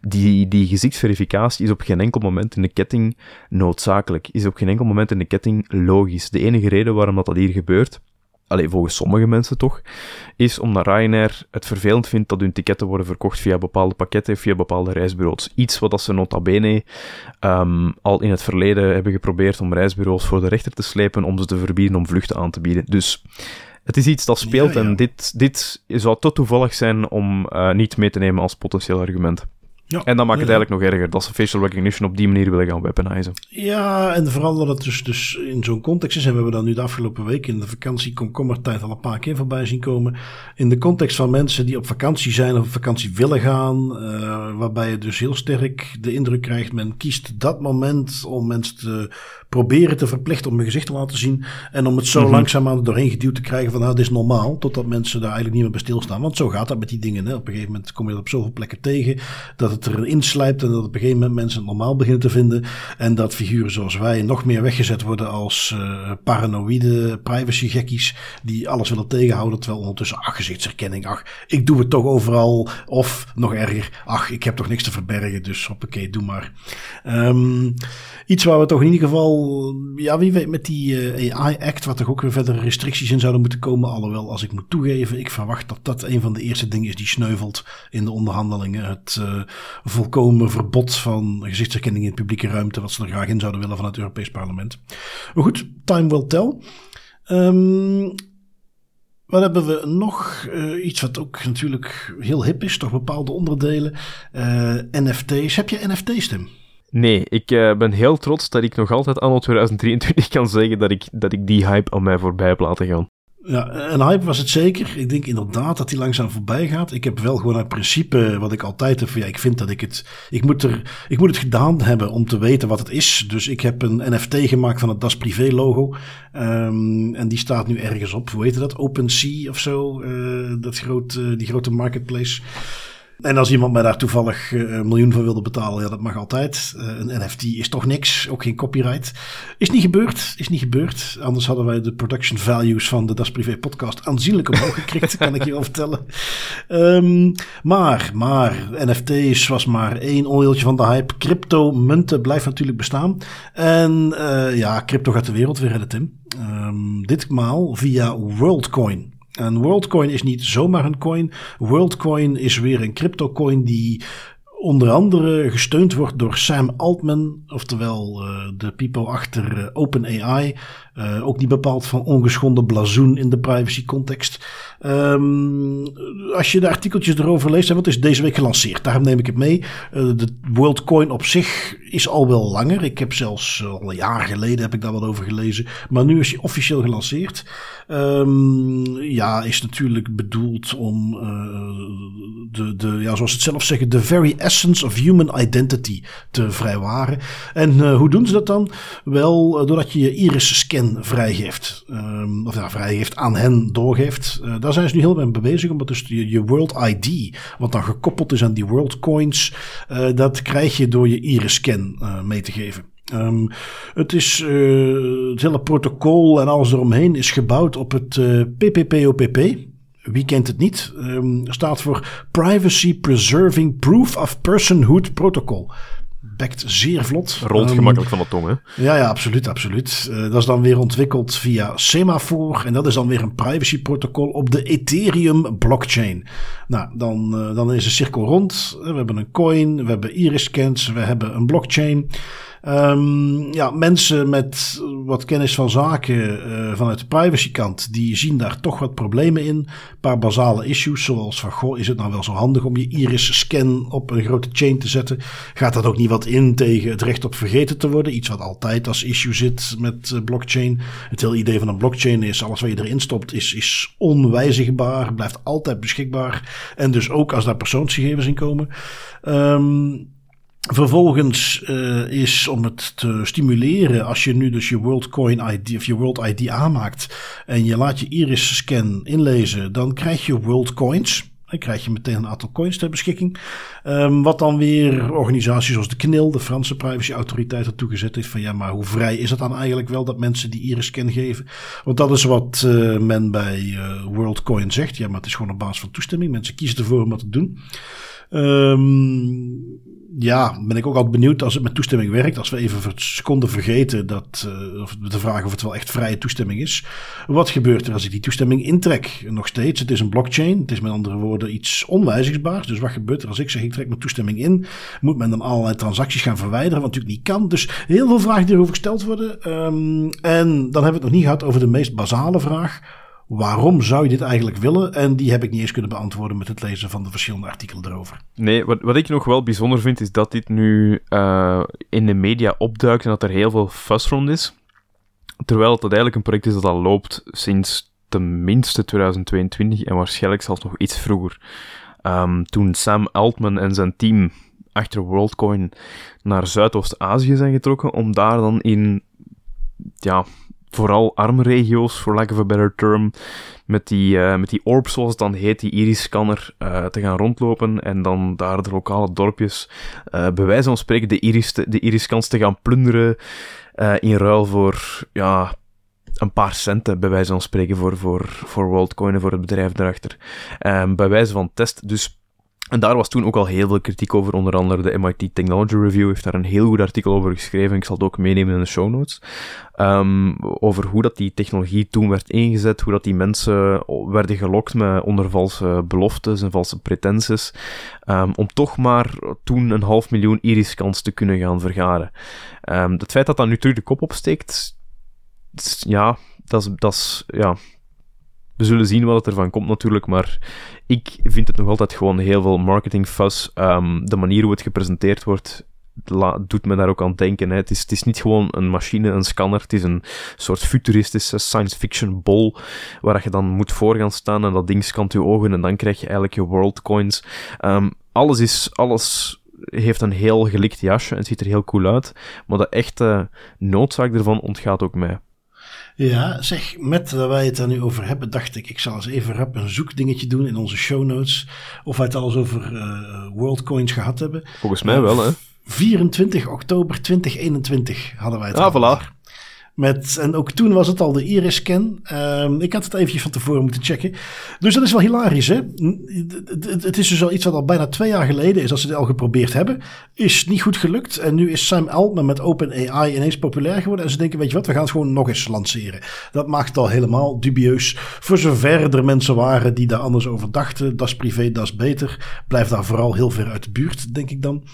Die, die gezichtsverificatie is op geen enkel moment in de ketting noodzakelijk, is op geen enkel moment in de ketting logisch. De enige reden waarom dat, dat hier gebeurt, alleen volgens sommige mensen toch, is omdat Ryanair het vervelend vindt dat hun ticketten worden verkocht via bepaalde pakketten, via bepaalde reisbureaus. Iets wat ze nota bene um, al in het verleden hebben geprobeerd om reisbureaus voor de rechter te slepen om ze te verbieden om vluchten aan te bieden. Dus het is iets dat speelt ja, ja. en dit, dit zou te toevallig zijn om uh, niet mee te nemen als potentieel argument. Ja, en dan maakt het eigenlijk nog erger dat ze facial recognition op die manier willen gaan weaponizen. Ja, en vooral dat het dus, dus in zo'n context is. En we hebben dan nu de afgelopen week in de vakantie komkommertijd al een paar keer voorbij zien komen. In de context van mensen die op vakantie zijn of op vakantie willen gaan. Uh, waarbij je dus heel sterk de indruk krijgt, men kiest dat moment om mensen te proberen te verplichten om hun gezicht te laten zien. En om het zo mm -hmm. langzaamaan er doorheen geduwd te krijgen van nou, dit is normaal. Totdat mensen daar eigenlijk niet meer bij stilstaan. Want zo gaat dat met die dingen. Hè. Op een gegeven moment kom je dat op zoveel plekken tegen. Dat het erin slijpt en dat op een gegeven moment mensen het normaal beginnen te vinden. En dat figuren zoals wij nog meer weggezet worden als uh, paranoïde privacy gekkies. Die alles willen tegenhouden. Terwijl ondertussen, ach, gezichtsherkenning. Ach, ik doe het toch overal. Of nog erger, ach, ik heb toch niks te verbergen. Dus hoppakee, doe maar. Um, iets waar we toch in ieder geval ja, wie weet met die uh, AI-act, wat er ook weer verder restricties in zouden moeten komen. Alhoewel, als ik moet toegeven, ik verwacht dat dat een van de eerste dingen is die sneuvelt in de onderhandelingen. Het uh, volkomen verbod van gezichtsherkenning in publieke ruimte, wat ze er graag in zouden willen van het Europees Parlement. Maar goed, time will tell. Um, wat hebben we nog? Uh, iets wat ook natuurlijk heel hip is, toch bepaalde onderdelen. Uh, NFT's. Heb je NFT's, Tim? Nee, ik uh, ben heel trots dat ik nog altijd anno 2023 kan zeggen dat ik, dat ik die hype aan mij voorbij heb laten gaan. Ja, een hype was het zeker. Ik denk inderdaad dat die langzaam voorbij gaat. Ik heb wel gewoon het principe wat ik altijd heb. Ja, ik vind dat ik het. Ik moet, er, ik moet het gedaan hebben om te weten wat het is. Dus ik heb een NFT gemaakt van het Das Privé logo. Um, en die staat nu ergens op. Hoe heet dat? OpenSea of zo. Uh, dat groot, uh, die grote marketplace. En als iemand mij daar toevallig een miljoen voor wilde betalen, ja, dat mag altijd. een NFT is toch niks, ook geen copyright. Is niet gebeurd, is niet gebeurd. Anders hadden wij de production values van de Das Privé podcast aanzienlijk omhoog gekregen, kan ik je wel vertellen. Um, maar, maar, NFT's was maar één ondeeltje van de hype. Crypto, munten blijft natuurlijk bestaan. En uh, ja, crypto gaat de wereld weer redden, Tim. Um, ditmaal via WorldCoin. En WorldCoin is niet zomaar een coin. WorldCoin is weer een crypto coin die onder andere gesteund wordt door Sam Altman, oftewel uh, de people achter uh, OpenAI. Uh, ook niet bepaald van ongeschonden blazoen in de privacy context. Um, als je de artikeltjes erover leest, wat is deze week gelanceerd? Daarom neem ik het mee. de WorldCoin op zich is al wel langer. Ik heb zelfs al een jaar geleden heb ik daar wat over gelezen. Maar nu is hij officieel gelanceerd. Um, ja, is natuurlijk bedoeld om de, de, ja, zoals het zelf zeggen, de very essence of human identity te vrijwaren. En hoe doen ze dat dan? Wel, doordat je je vrijgeeft. Um, of ja, vrijgeeft aan hen doorgeeft. Uh, daar zijn ze nu heel erg mee bezig, omdat dus je, World ID, wat dan gekoppeld is aan die World Coins, dat krijg je door je iris-scan mee te geven. Um, het, is, het hele protocol en alles eromheen is gebouwd op het PPPOPP wie kent het niet, um, staat voor Privacy Preserving Proof of Personhood Protocol. Bekt zeer vlot. Rolt um, gemakkelijk van de tong, hè? Ja, ja, absoluut, absoluut. Uh, dat is dan weer ontwikkeld via Semaphore. En dat is dan weer een privacy-protocol op de Ethereum blockchain. Nou, dan, uh, dan is de cirkel rond. We hebben een coin, we hebben iris-scans, we hebben een blockchain. Um, ja, mensen met wat kennis van zaken uh, vanuit de privacykant, die zien daar toch wat problemen in. Een paar basale issues, zoals van, goh, is het nou wel zo handig om je iris-scan op een grote chain te zetten? Gaat dat ook niet wat in tegen het recht op vergeten te worden? Iets wat altijd als issue zit met uh, blockchain. Het hele idee van een blockchain is, alles wat je erin stopt, is, is onwijzigbaar, blijft altijd beschikbaar. En dus ook als daar persoonsgegevens in komen. Um, Vervolgens uh, is om het te stimuleren, als je nu dus je WorldCoin ID of je World ID aanmaakt en je laat je iris scan inlezen, dan krijg je World Coins. Dan krijg je meteen een aantal coins ter beschikking. Um, wat dan weer organisaties zoals de KNIL, de Franse privacyautoriteit, ertoe gezet heeft van ja, maar hoe vrij is het dan eigenlijk wel dat mensen die iris-scan geven? Want dat is wat uh, men bij uh, WorldCoin zegt. Ja, maar het is gewoon op basis van toestemming. Mensen kiezen ervoor om dat te doen. Um, ja, ben ik ook altijd benieuwd als het met toestemming werkt. Als we even voor seconde vergeten dat, uh, of te vragen of het wel echt vrije toestemming is. Wat gebeurt er als ik die toestemming intrek? Nog steeds, het is een blockchain. Het is met andere woorden iets onwijzigsbaars. Dus wat gebeurt er als ik zeg ik trek mijn toestemming in? Moet men dan allerlei transacties gaan verwijderen, wat natuurlijk niet kan. Dus heel veel vragen die erover gesteld worden. Um, en dan hebben we het nog niet gehad over de meest basale vraag waarom zou je dit eigenlijk willen? En die heb ik niet eens kunnen beantwoorden met het lezen van de verschillende artikelen erover. Nee, wat, wat ik nog wel bijzonder vind, is dat dit nu uh, in de media opduikt en dat er heel veel fuss rond is. Terwijl het eigenlijk een project is dat al loopt sinds tenminste 2022 en waarschijnlijk zelfs nog iets vroeger. Um, toen Sam Altman en zijn team achter WorldCoin naar Zuidoost-Azië zijn getrokken om daar dan in ja, vooral arme regio's, for lack of a better term, met die, uh, met die orb, zoals het dan heet, die iris-scanner, uh, te gaan rondlopen en dan daar de lokale dorpjes, uh, bij wijze van spreken, de, iris te, de iris-scans te gaan plunderen in ruil voor, ja, een paar centen, bij wijze van spreken, voor, voor, voor WorldCoin en voor het bedrijf daarachter. Um, bij wijze van test, dus en daar was toen ook al heel veel kritiek over. Onder andere de MIT Technology Review heeft daar een heel goed artikel over geschreven. Ik zal het ook meenemen in de show notes. Um, over hoe dat die technologie toen werd ingezet. Hoe dat die mensen werden gelokt met onder valse beloftes en valse pretenties. Um, om toch maar toen een half miljoen iris-kans te kunnen gaan vergaren. Um, het feit dat dat nu terug de kop opsteekt. Ja, dat dat is ja, we zullen zien wat het ervan komt natuurlijk, maar ik vind het nog altijd gewoon heel veel marketing fuss. Um, de manier hoe het gepresenteerd wordt, doet me daar ook aan denken. Hè. Het, is, het is niet gewoon een machine, een scanner. Het is een soort futuristische science fiction bol waar je dan moet voor gaan staan en dat ding scant je ogen en dan krijg je eigenlijk je world coins. Um, alles is, alles heeft een heel gelikt jasje en ziet er heel cool uit, maar de echte noodzaak ervan ontgaat ook mij. Ja, zeg, met dat wij het er nu over hebben, dacht ik, ik zal eens even rap een zoekdingetje doen in onze show notes. Of wij het al eens over uh, WorldCoins gehad hebben. Volgens mij wel, hè? 24 oktober 2021 hadden wij het Ah, voilà. Met, en ook toen was het al de iris-scan. Ehm, ik had het eventjes van tevoren moeten checken. Dus dat is wel hilarisch, hè? Het is dus al iets wat al bijna twee jaar geleden is als ze het al geprobeerd hebben. Is niet goed gelukt. En nu is Sam Altman met OpenAI ineens populair geworden. En ze denken, weet je wat, we gaan het gewoon nog eens lanceren. Dat maakt al helemaal dubieus. Voor zover er mensen waren die daar anders over dachten. Dat is privé, dat is beter. Blijf daar vooral heel ver uit de buurt, denk ik dan.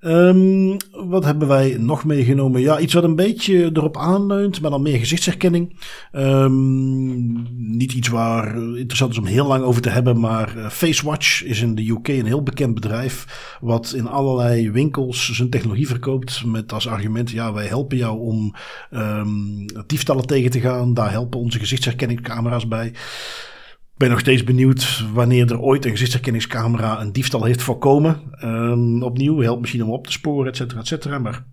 Um, wat hebben wij nog meegenomen? Ja, iets wat een beetje erop aanleunt, maar dan meer gezichtsherkenning. Um, niet iets waar interessant is om heel lang over te hebben, maar uh, FaceWatch is in de UK een heel bekend bedrijf. Wat in allerlei winkels zijn technologie verkoopt. Met als argument: ja, wij helpen jou om um, tegen te gaan. Daar helpen onze gezichtsherkenningscamera's bij ben nog steeds benieuwd wanneer er ooit een gezichtsherkenningscamera een diefstal heeft voorkomen. Um, opnieuw, helpt misschien om op te sporen, et cetera, et cetera. Maar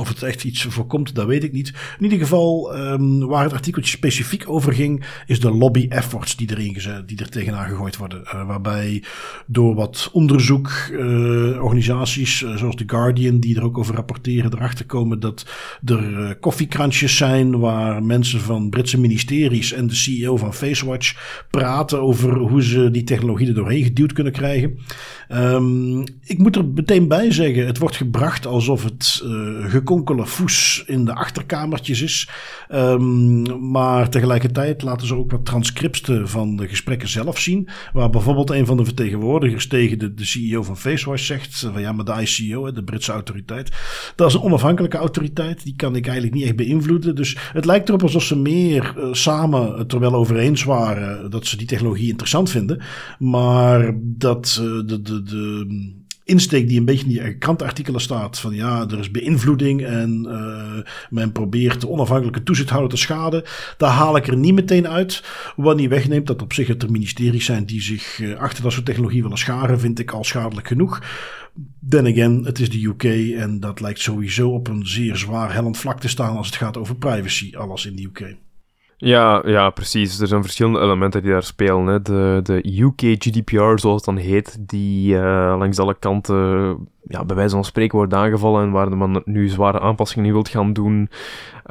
of het echt iets voorkomt, dat weet ik niet. In ieder geval, um, waar het artikeltje specifiek over ging, is de lobby efforts die, erin die er tegenaan gegooid worden. Uh, waarbij door wat onderzoek, uh, organisaties uh, zoals The Guardian, die er ook over rapporteren, erachter komen dat er koffiekrantjes zijn waar mensen van Britse ministeries en de CEO van FaceWatch praten over hoe ze die technologie er doorheen geduwd kunnen krijgen. Um, ik moet er meteen bij zeggen, het wordt gebracht alsof het gekonkele foes in de achterkamertjes is. Um, maar tegelijkertijd laten ze ook wat transcripten van de gesprekken zelf zien. Waar bijvoorbeeld een van de vertegenwoordigers tegen de, de CEO van FaceWash zegt: van ja, maar de ICO, de Britse autoriteit, dat is een onafhankelijke autoriteit. Die kan ik eigenlijk niet echt beïnvloeden. Dus het lijkt erop alsof ze meer uh, samen het er wel over eens waren dat ze die technologie interessant vinden. Maar dat uh, de, de, de insteek die een beetje in die krantenartikelen staat. Van ja, er is beïnvloeding en uh, men probeert de onafhankelijke toezichthouder te schaden. Daar haal ik er niet meteen uit. Wat niet wegneemt dat op zich het er ministeries zijn die zich uh, achter dat soort technologie willen scharen, vind ik al schadelijk genoeg. Then again, het is de UK en dat lijkt sowieso op een zeer zwaar hellend vlak te staan als het gaat over privacy, alles in de UK. Ja, ja, precies. Er zijn verschillende elementen die daar spelen. Hè. De, de UK GDPR, zoals het dan heet, die uh, langs alle kanten ja, bij wijze van spreken wordt aangevallen en waar man nu zware aanpassingen in wilt gaan doen.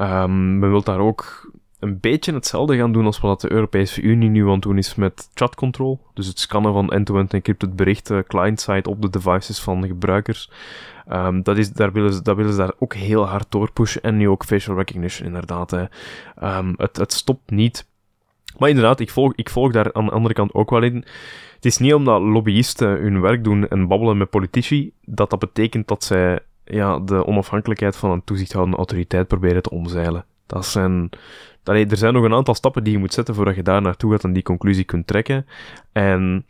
Um, men wil daar ook een beetje hetzelfde gaan doen als wat de Europese Unie nu aan het doen is met chat control. Dus het scannen van end-to-end -end encrypted berichten client-side op de devices van de gebruikers. Um, dat, is, daar willen ze, dat willen ze daar ook heel hard door pushen. En nu ook facial recognition, inderdaad. Hè. Um, het, het stopt niet. Maar inderdaad, ik volg, ik volg daar aan de andere kant ook wel in. Het is niet omdat lobbyisten hun werk doen en babbelen met politici, dat dat betekent dat zij ja, de onafhankelijkheid van een toezichthoudende autoriteit proberen te omzeilen. Dat zijn, er zijn nog een aantal stappen die je moet zetten voordat je daar naartoe gaat en die conclusie kunt trekken. En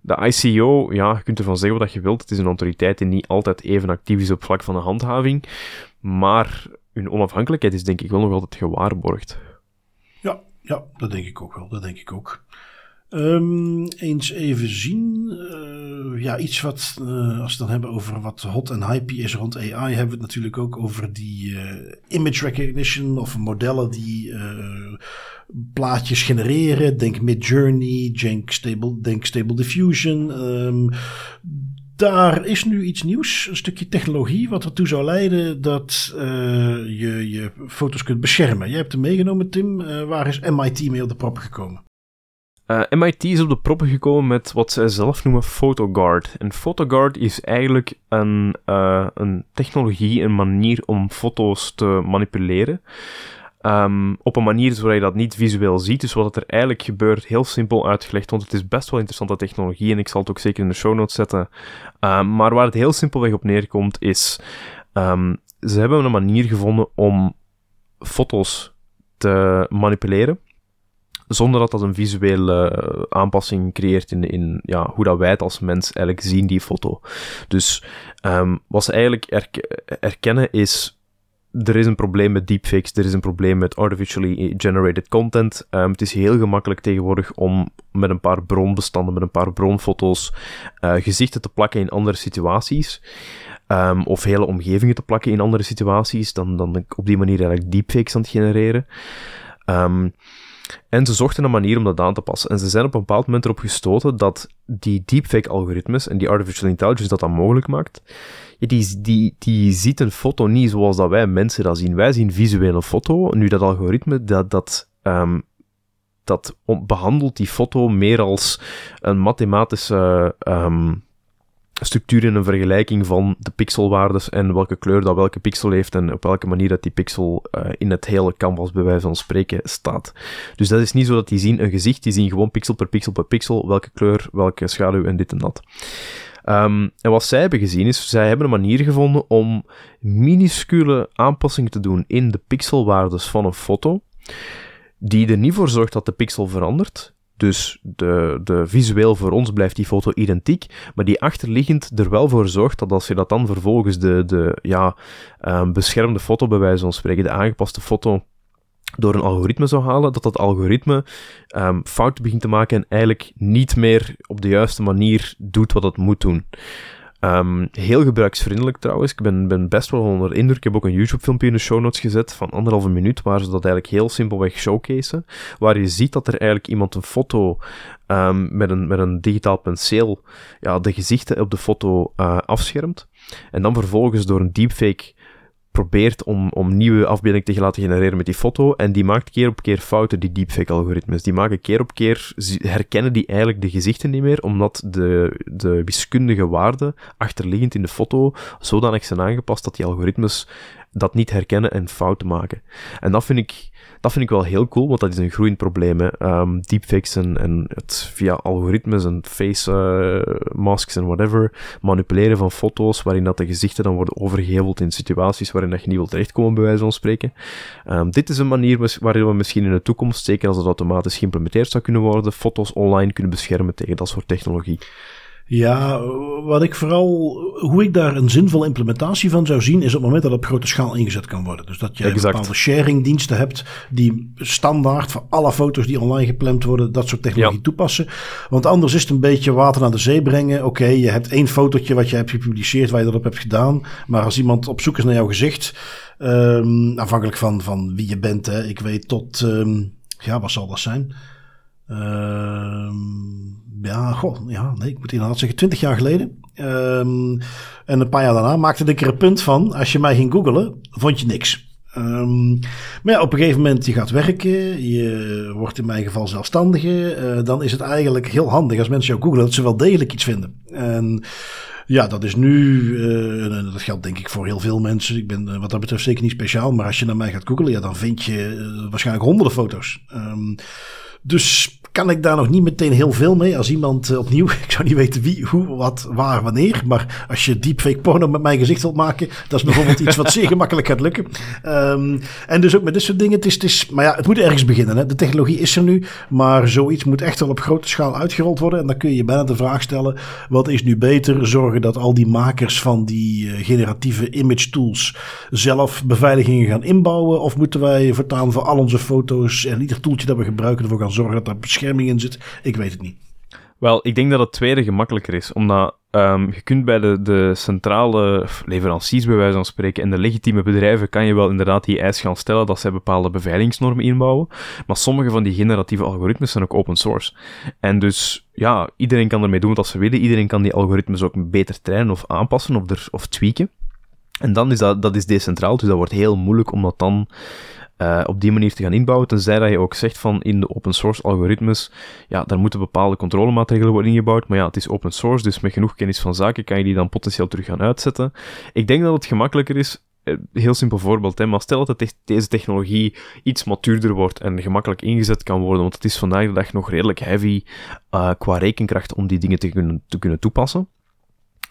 de ICO, ja, je kunt ervan zeggen wat je wilt. Het is een autoriteit die niet altijd even actief is op vlak van de handhaving. Maar hun onafhankelijkheid is denk ik wel nog altijd gewaarborgd. Ja, ja dat denk ik ook wel. Dat denk ik ook. Um, eens even zien. Uh, ja, iets wat, uh, als we het dan hebben over wat hot en hype is rond AI, hebben we het natuurlijk ook over die uh, image recognition of modellen die plaatjes genereren. Denk Midjourney, denk Stable, denk Stable Diffusion. Um, daar is nu iets nieuws, een stukje technologie, wat ertoe zou leiden dat je je foto's kunt beschermen. Jij hebt hem meegenomen, Tim. Waar is MIT mee op de proppen gekomen? Uh, MIT is op de proppen gekomen met wat zij zelf noemen PhotoGuard. En PhotoGuard is eigenlijk een, een technologie, een manier om foto's te manipuleren. Um, op een manier zodat je dat niet visueel ziet. Dus wat er eigenlijk gebeurt, heel simpel uitgelegd, want het is best wel interessante technologie en ik zal het ook zeker in de show notes zetten. Um, maar waar het heel simpelweg op neerkomt is, um, ze hebben een manier gevonden om foto's te manipuleren zonder dat dat een visuele uh, aanpassing creëert in, in ja, hoe dat wij het als mens eigenlijk zien, die foto. Dus um, wat ze eigenlijk erk erkennen is er is een probleem met deepfakes, er is een probleem met artificially generated content. Um, het is heel gemakkelijk tegenwoordig om met een paar bronbestanden, met een paar bronfoto's, uh, gezichten te plakken in andere situaties. Um, of hele omgevingen te plakken in andere situaties. Dan, dan op die manier eigenlijk deepfakes aan het genereren. Um, en ze zochten een manier om dat aan te passen. En ze zijn op een bepaald moment erop gestoten dat die deepfake-algoritmes en die artificial intelligence dat dat mogelijk maakt, die, die, die ziet een foto niet zoals dat wij mensen dat zien. Wij zien visuele foto. Nu, dat algoritme, dat, dat, um, dat behandelt die foto meer als een mathematische um, structuur in een vergelijking van de pixelwaardes en welke kleur dat welke pixel heeft en op welke manier dat die pixel uh, in het hele canvas bij wijze van spreken staat. Dus dat is niet zo dat die zien een gezicht, die zien gewoon pixel per pixel per pixel, welke kleur, welke schaduw en dit en dat. Um, en wat zij hebben gezien is, zij hebben een manier gevonden om minuscule aanpassingen te doen in de pixelwaardes van een foto, die er niet voor zorgt dat de pixel verandert, dus de, de visueel voor ons blijft die foto identiek, maar die achterliggend er wel voor zorgt dat als je dat dan vervolgens de, de ja, um, beschermde foto bij wijze van spreken, de aangepaste foto door een algoritme zou halen, dat dat algoritme um, fouten begint te maken en eigenlijk niet meer op de juiste manier doet wat het moet doen. Um, heel gebruiksvriendelijk trouwens. Ik ben, ben best wel onder indruk. Ik heb ook een YouTube-filmpje in de show notes gezet van anderhalve minuut, waar ze dat eigenlijk heel simpelweg showcaseen. Waar je ziet dat er eigenlijk iemand een foto um, met, een, met een digitaal penseel ja, de gezichten op de foto uh, afschermt. En dan vervolgens door een deepfake probeert om, om nieuwe afbeeldingen te laten genereren met die foto. En die maakt keer op keer fouten, die deepfake-algoritmes. Die maken keer op keer, herkennen die eigenlijk de gezichten niet meer, omdat de, de wiskundige waarden achterliggend in de foto zodanig zijn aangepast dat die algoritmes dat niet herkennen en fouten maken. En dat vind ik dat vind ik wel heel cool, want dat is een groeiend probleem. Um, deepfakes en, het via algoritmes en face uh, masks en whatever, manipuleren van foto's waarin dat de gezichten dan worden overgeheveld in situaties waarin dat je niet wilt terechtkomen, bij wijze van spreken. Um, dit is een manier waarin we misschien in de toekomst, zeker als het automatisch geïmplementeerd zou kunnen worden, foto's online kunnen beschermen tegen dat soort technologie. Ja, wat ik vooral, hoe ik daar een zinvolle implementatie van zou zien, is op het moment dat het op grote schaal ingezet kan worden. Dus dat je exact. bepaalde sharingdiensten hebt die standaard voor alle foto's die online gepland worden, dat soort technologie toepassen. Want anders is het een beetje water naar de zee brengen. Oké, je hebt één fotootje wat je hebt gepubliceerd waar je dat op hebt gedaan. Maar als iemand op zoek is naar jouw gezicht, um, afhankelijk van, van wie je bent, hè, ik weet tot, um, ja, wat zal dat zijn? Um, ja, goh, ja, nee, ik moet inderdaad zeggen, twintig jaar geleden. Um, en een paar jaar daarna maakte ik er een punt van, als je mij ging googelen, vond je niks. Um, maar ja, op een gegeven moment, je gaat werken, je wordt in mijn geval zelfstandige, uh, dan is het eigenlijk heel handig als mensen jou googelen, dat ze wel degelijk iets vinden. En ja, dat is nu, uh, dat geldt denk ik voor heel veel mensen. Ik ben wat dat betreft zeker niet speciaal, maar als je naar mij gaat googelen, ja, dan vind je waarschijnlijk honderden foto's. Dus kan ik daar nog niet meteen heel veel mee. Als iemand uh, opnieuw, (laughs) ik zou niet weten wie, hoe, wat, waar, wanneer. Maar als je deepfake porno met mijn gezicht wilt maken, dat is bijvoorbeeld iets wat zeer gemakkelijk gaat lukken. Um, en dus ook met dit soort dingen. Het is, het maar ja, het moet ergens beginnen. Hè. De technologie is er nu, maar zoiets moet echt wel op grote schaal uitgerold worden. En dan kun je je bijna de vraag stellen: wat is nu beter? Zorgen dat al die makers van die uh, generatieve image tools zelf beveiligingen gaan inbouwen? Of moeten wij voortaan voor al onze foto's en ieder toeltje dat we gebruiken ervoor gaan zorgen dat er bescherming in zit. Ik weet het niet. Wel, ik denk dat het tweede gemakkelijker is, omdat um, je kunt bij de, de centrale leveranciers, bij wijze van spreken, en de legitieme bedrijven, kan je wel inderdaad die eis gaan stellen dat zij bepaalde beveiligingsnormen inbouwen, maar sommige van die generatieve algoritmes zijn ook open source. En dus, ja, iedereen kan ermee doen wat ze willen, iedereen kan die algoritmes ook beter trainen of aanpassen of, er, of tweaken. En dan is dat, dat is decentraal, dus dat wordt heel moeilijk om dat dan uh, op die manier te gaan inbouwen, tenzij dat je ook zegt van in de open source algoritmes, ja, daar moeten bepaalde controlemaatregelen worden ingebouwd, maar ja, het is open source, dus met genoeg kennis van zaken kan je die dan potentieel terug gaan uitzetten. Ik denk dat het gemakkelijker is, eh, heel simpel voorbeeld, hè, maar stel dat deze technologie iets matuurder wordt en gemakkelijk ingezet kan worden, want het is vandaag de dag nog redelijk heavy uh, qua rekenkracht om die dingen te kunnen, te kunnen toepassen.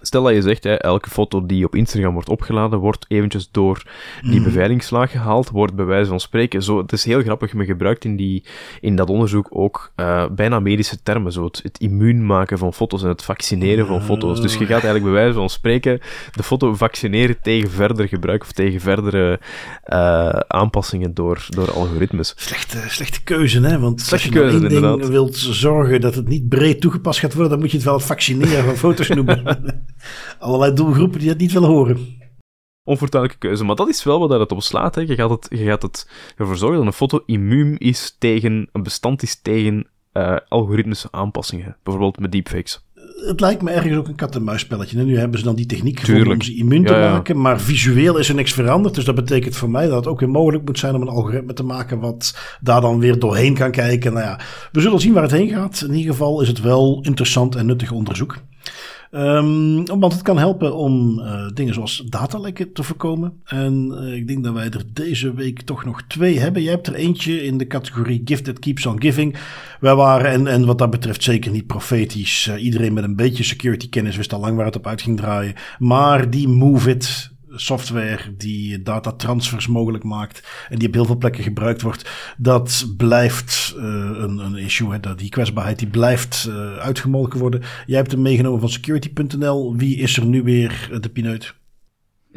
Stel dat je zegt, hè, elke foto die op Instagram wordt opgeladen, wordt eventjes door die mm. beveiligingslaag gehaald, wordt bij wijze van spreken. Zo, het is heel grappig, men gebruikt in, die, in dat onderzoek ook uh, bijna medische termen, zo het, het immuun maken van foto's en het vaccineren van foto's. Dus je gaat eigenlijk bij wijze van spreken de foto vaccineren tegen verder gebruik of tegen verdere uh, aanpassingen door, door algoritmes. Slechte, slechte keuze, hè? Want slechte als je keuze, één ding wilt zorgen dat het niet breed toegepast gaat worden, dan moet je het wel vaccineren van foto's noemen. (laughs) Allerlei doelgroepen die het niet willen horen. Onfortuinlijke keuze, maar dat is wel wat het op slaat. Hè. Je, gaat het, je gaat het ervoor zorgen dat een foto immuun is tegen, een bestand is tegen uh, algoritmische aanpassingen. Bijvoorbeeld met deepfakes het lijkt me ergens ook een kat-en-muisspelletje. Nu hebben ze dan die techniek gevonden om ze immuun te maken. Maar visueel is er niks veranderd. Dus dat betekent voor mij dat het ook weer mogelijk moet zijn om een algoritme te maken. wat daar dan weer doorheen kan kijken. Nou ja, we zullen zien waar het heen gaat. In ieder geval is het wel interessant en nuttig onderzoek. Um, want het kan helpen om uh, dingen zoals datalekken te voorkomen. En uh, ik denk dat wij er deze week toch nog twee hebben. Jij hebt er eentje in de categorie Gift That Keeps On Giving. Wij waren, en, en wat dat betreft zeker niet profetisch. Uh, iedereen met een beetje security kennis wist al lang waar het op uit ging draaien. Maar die Move It software die datatransfers mogelijk maakt en die op heel veel plekken gebruikt wordt, dat blijft uh, een, een issue. Hè. Die kwetsbaarheid die blijft uh, uitgemolken worden. Jij hebt hem meegenomen van security.nl. Wie is er nu weer de pineut?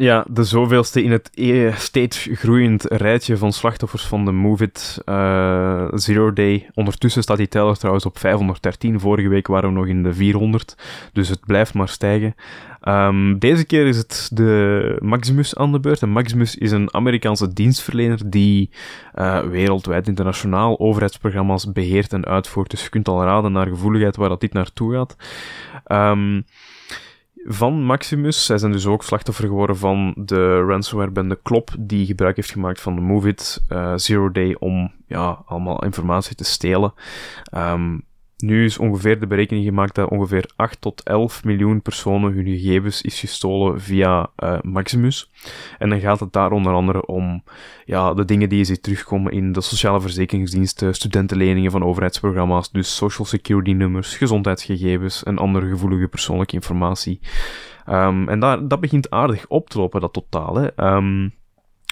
Ja, de zoveelste in het e steeds groeiend rijtje van slachtoffers van de Move It uh, Zero Day. Ondertussen staat die teller trouwens op 513. Vorige week waren we nog in de 400. Dus het blijft maar stijgen. Um, deze keer is het de Maximus aan de beurt. En Maximus is een Amerikaanse dienstverlener die uh, wereldwijd internationaal overheidsprogramma's beheert en uitvoert. Dus je kunt al raden naar gevoeligheid waar dat dit naartoe gaat. Um, van Maximus. Zij zijn dus ook slachtoffer geworden van de ransomware-bende Klop, die gebruik heeft gemaakt van de MoveIt uh, Zero Day om ja, allemaal informatie te stelen. Um, nu is ongeveer de berekening gemaakt dat ongeveer 8 tot 11 miljoen personen hun gegevens is gestolen via uh, Maximus. En dan gaat het daar onder andere om ja, de dingen die je ziet terugkomen in de sociale verzekeringsdiensten, studentenleningen van overheidsprogramma's, dus social security nummers, gezondheidsgegevens en andere gevoelige persoonlijke informatie. Um, en daar, dat begint aardig op te lopen, dat totaal. Hè. Um,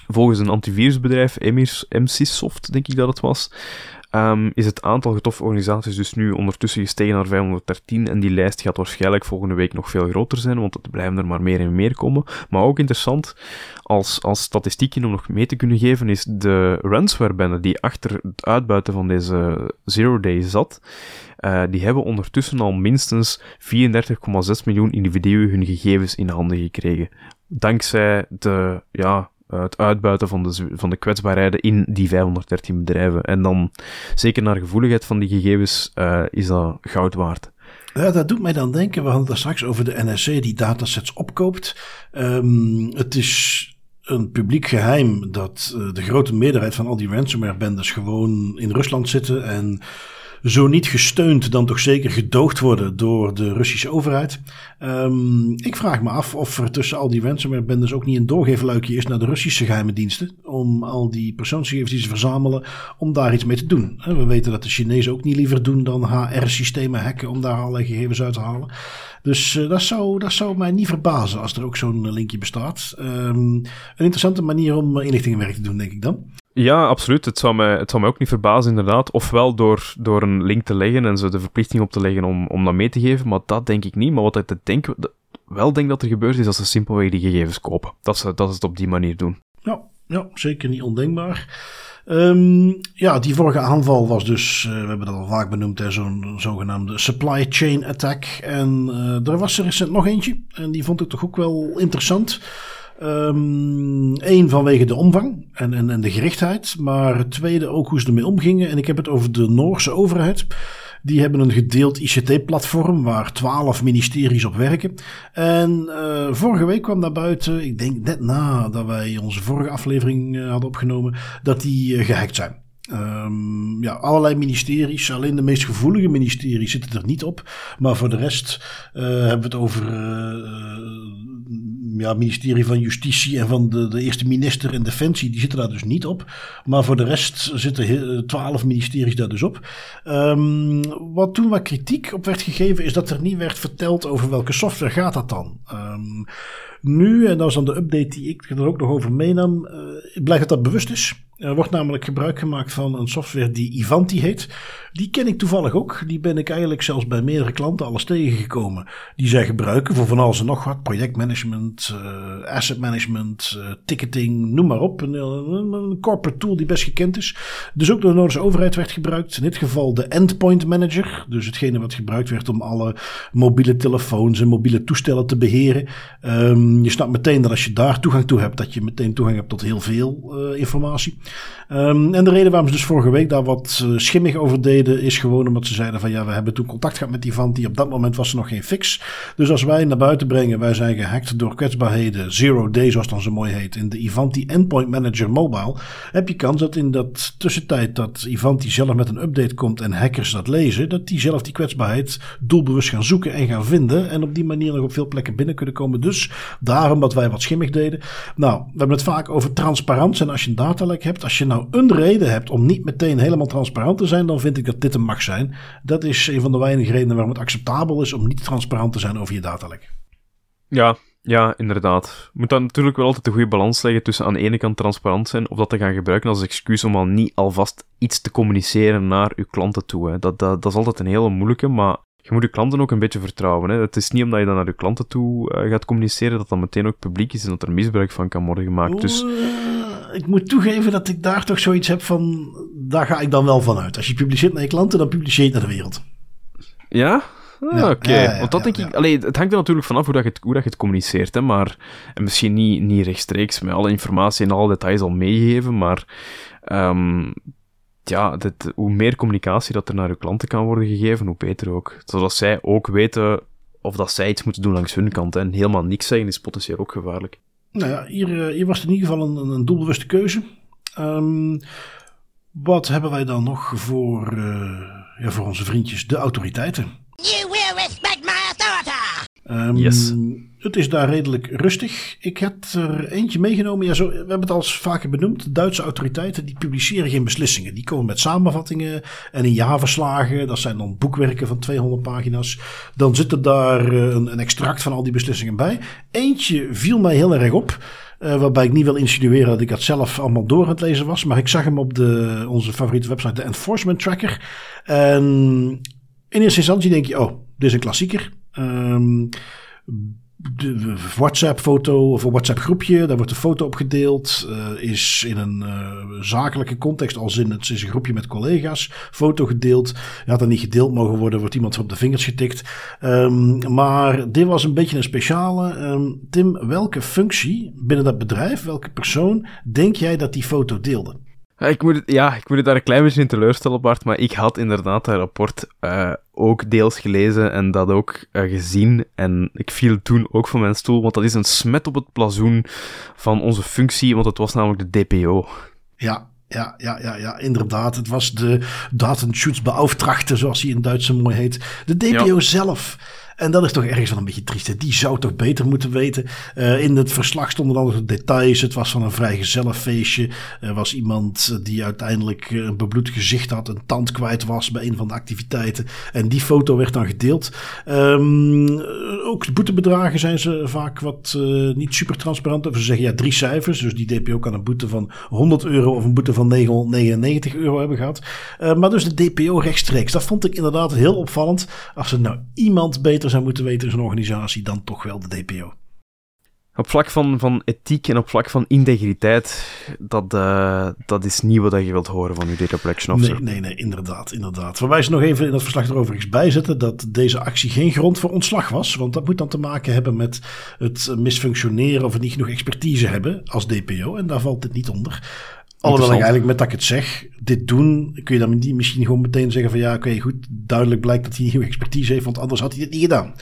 volgens een antivirusbedrijf, MCSoft, denk ik dat het was, um, is het aantal getroffen organisaties dus nu ondertussen gestegen naar 513 en die lijst gaat waarschijnlijk volgende week nog veel groter zijn, want er blijven er maar meer en meer komen. Maar ook interessant, als, als statistiekje om nog mee te kunnen geven, is de ransomware-bende die achter het uitbuiten van deze Zero Day zat, uh, die hebben ondertussen al minstens 34,6 miljoen individuen hun gegevens in handen gekregen. Dankzij de, ja, het uitbuiten van de, van de kwetsbaarheden in die 513 bedrijven. En dan, zeker naar gevoeligheid van die gegevens, uh, is dat goud waard. Ja, dat doet mij dan denken, we hadden het straks over de NSC die datasets opkoopt. Um, het is een publiek geheim dat uh, de grote meerderheid van al die ransomware-bendes gewoon in Rusland zitten en zo niet gesteund, dan toch zeker gedoogd worden door de Russische overheid. Um, ik vraag me af of er tussen al die ransomware-bendes ook niet een doorgeefluikje is naar de Russische geheime diensten. Om al die persoonsgegevens die ze verzamelen, om daar iets mee te doen. We weten dat de Chinezen ook niet liever doen dan HR-systemen hacken om daar allerlei gegevens uit te halen. Dus uh, dat, zou, dat zou mij niet verbazen als er ook zo'n linkje bestaat. Um, een interessante manier om inlichtingenwerk te doen, denk ik dan. Ja, absoluut. Het zou, mij, het zou mij ook niet verbazen, inderdaad. Ofwel door, door een link te leggen en ze de verplichting op te leggen om, om dat mee te geven, maar dat denk ik niet. Maar wat ik denk, wel denk dat er gebeurt, is dat ze simpelweg die gegevens kopen. Dat ze, dat ze het op die manier doen. Ja, ja zeker niet ondenkbaar. Um, ja, die vorige aanval was dus, uh, we hebben dat al vaak benoemd, zo'n zogenaamde supply chain attack. En uh, er was er recent nog eentje. En die vond ik toch ook wel interessant. Eén ehm, vanwege de omvang en, en, en de gerichtheid. Maar het tweede ook hoe ze ermee omgingen. En ik heb het over de Noorse overheid. Die hebben een gedeeld ICT-platform waar twaalf ministeries op werken. En uh, vorige week kwam naar buiten, ik denk net nadat wij onze vorige aflevering uh, hadden opgenomen, dat die uh, gehackt zijn. Um, ja, allerlei ministeries. Alleen de meest gevoelige ministeries zitten er niet op. Maar voor de rest hebben we het over ja, ministerie van Justitie en van de, de eerste minister en Defensie. Die zitten daar dus niet op. Maar voor de rest zitten twaalf ministeries daar dus op. Um, wat toen wat kritiek op werd gegeven is dat er niet werd verteld over welke software gaat dat dan. Um, nu, en dat was dan de update die ik er ook nog over meenam, uh, blijkt dat dat bewust is. Er wordt namelijk gebruik gemaakt van een software die Ivanti heet. Die ken ik toevallig ook. Die ben ik eigenlijk zelfs bij meerdere klanten alles tegengekomen. Die zij gebruiken voor van alles en nog wat. Projectmanagement, uh, asset management, uh, ticketing, noem maar op. Een, een, corporate tool die best gekend is. Dus ook door de Noorse overheid werd gebruikt. In dit geval de Endpoint Manager. Dus hetgene wat gebruikt werd om alle mobiele telefoons en mobiele toestellen te beheren. Um, je snapt meteen dat als je daar toegang toe hebt, dat je meteen toegang hebt tot heel veel informatie. Um, en de reden waarom ze dus vorige week daar wat schimmig over deden, is gewoon omdat ze zeiden van ja, we hebben toen contact gehad met die van die op dat moment was er nog geen fix. Dus als wij naar buiten brengen, wij zijn gehackt door kwetsbaarheden, zero day zoals dan zo mooi heet, in de Ivanti Endpoint Manager Mobile, heb je kans dat in dat tussentijd dat Ivanti zelf met een update komt en hackers dat lezen, dat die zelf die kwetsbaarheid doelbewust gaan zoeken en gaan vinden en op die manier nog op veel plekken binnen kunnen komen. Dus daarom dat wij wat schimmig deden. Nou, we hebben het vaak over transparant en als je een datalek hebt, als je nou een reden hebt om niet meteen helemaal transparant te zijn, dan vind ik dat dit een mag zijn. Dat is een van de weinige redenen waarom het acceptabel is om niet transparant te zijn over je datalek. Ja, ja, inderdaad. Je moet dan natuurlijk wel altijd een goede balans leggen tussen aan de ene kant transparant zijn of dat te gaan gebruiken als excuus om al niet alvast iets te communiceren naar uw klanten toe. Hè. Dat, dat, dat is altijd een hele moeilijke, maar je moet je klanten ook een beetje vertrouwen. Hè. Het is niet omdat je dan naar je klanten toe uh, gaat communiceren dat dat meteen ook publiek is en dat er misbruik van kan worden gemaakt. Dus... ik moet toegeven dat ik daar toch zoiets heb van, daar ga ik dan wel van uit. Als je publiceert naar je klanten, dan publiceer je het naar de wereld. Ja? Ah, ja, Oké, okay. ja, ja, want dat denk ik... Allee, het hangt er natuurlijk vanaf hoe, dat je, het, hoe dat je het communiceert, hè, maar... En misschien niet, niet rechtstreeks met alle informatie en alle details al meegeven, maar... Um, ja, dit, hoe meer communicatie dat er naar uw klanten kan worden gegeven, hoe beter ook. Zodat zij ook weten of dat zij iets moeten doen langs hun kant. En helemaal niks zeggen is potentieel ook gevaarlijk. Nou ja, hier, hier was het in ieder geval een, een doelbewuste keuze. Um, wat hebben wij dan nog voor, uh, ja, voor onze vriendjes, de autoriteiten? You will respect my authority! Um, yes. Het is daar redelijk rustig. Ik heb er eentje meegenomen. Ja, zo, we hebben het al vaker benoemd. Duitse autoriteiten die publiceren geen beslissingen. Die komen met samenvattingen en in jaarverslagen. Dat zijn dan boekwerken van 200 pagina's. Dan zit er daar een, een extract van al die beslissingen bij. Eentje viel mij heel erg op. Uh, waarbij ik niet wil insinueren dat ik dat zelf allemaal door aan het lezen was. Maar ik zag hem op de, onze favoriete website, de Enforcement Tracker. En in eerste instantie denk je, oh, dit is een klassieker. Um, WhatsApp-foto of een WhatsApp-groepje. Daar wordt een foto op gedeeld. Uh, is in een uh, zakelijke context, als in het is een groepje met collega's. Foto gedeeld. Je had er niet gedeeld mogen worden, wordt iemand op de vingers getikt. Um, maar dit was een beetje een speciale. Um, Tim, welke functie binnen dat bedrijf, welke persoon, denk jij dat die foto deelde? Ik moet, het, ja, ik moet het daar een klein beetje in teleurstellen, Bart, maar ik had inderdaad dat rapport uh, ook deels gelezen en dat ook uh, gezien. En ik viel toen ook van mijn stoel, want dat is een smet op het plazoen van onze functie, want het was namelijk de DPO. Ja, ja, ja, ja, ja, inderdaad. Het was de Datenschutzbeauftragte, zoals hij in Duits zo mooi heet. De DPO ja. zelf. En dat is toch ergens wel een beetje triest. Die zou toch beter moeten weten. Uh, in het verslag stonden dan nog details. Het was van een vrijgezellenfeestje. Er was iemand die uiteindelijk een bebloed gezicht had. Een tand kwijt was bij een van de activiteiten. En die foto werd dan gedeeld. Um, ook de boetebedragen zijn ze vaak wat uh, niet super transparant over. Ze zeggen ja, drie cijfers. Dus die DPO kan een boete van 100 euro of een boete van 999 euro hebben gehad. Maar dus de DPO rechtstreeks. Dat vond ik inderdaad heel opvallend. Als er nou iemand beter zou moeten weten in zo'n organisatie, dan toch wel de DPO. Op vlak van, van ethiek en op vlak van integriteit, dat, uh, dat is niet wat je wilt horen van uw data protection officer. Nee, nee, nee, inderdaad, inderdaad. Waarbij ze nog even in dat verslag er overigens bijzetten dat deze actie geen grond voor ontslag was. Want dat moet dan te maken hebben met het misfunctioneren of het niet genoeg expertise hebben als DPO. En daar valt dit niet onder. Alhoewel ik eigenlijk met dat ik het zeg, dit doen, kun je dan niet misschien gewoon meteen zeggen van ja, oké, okay, goed, duidelijk blijkt dat hij genoeg expertise heeft, want anders had hij dit niet gedaan.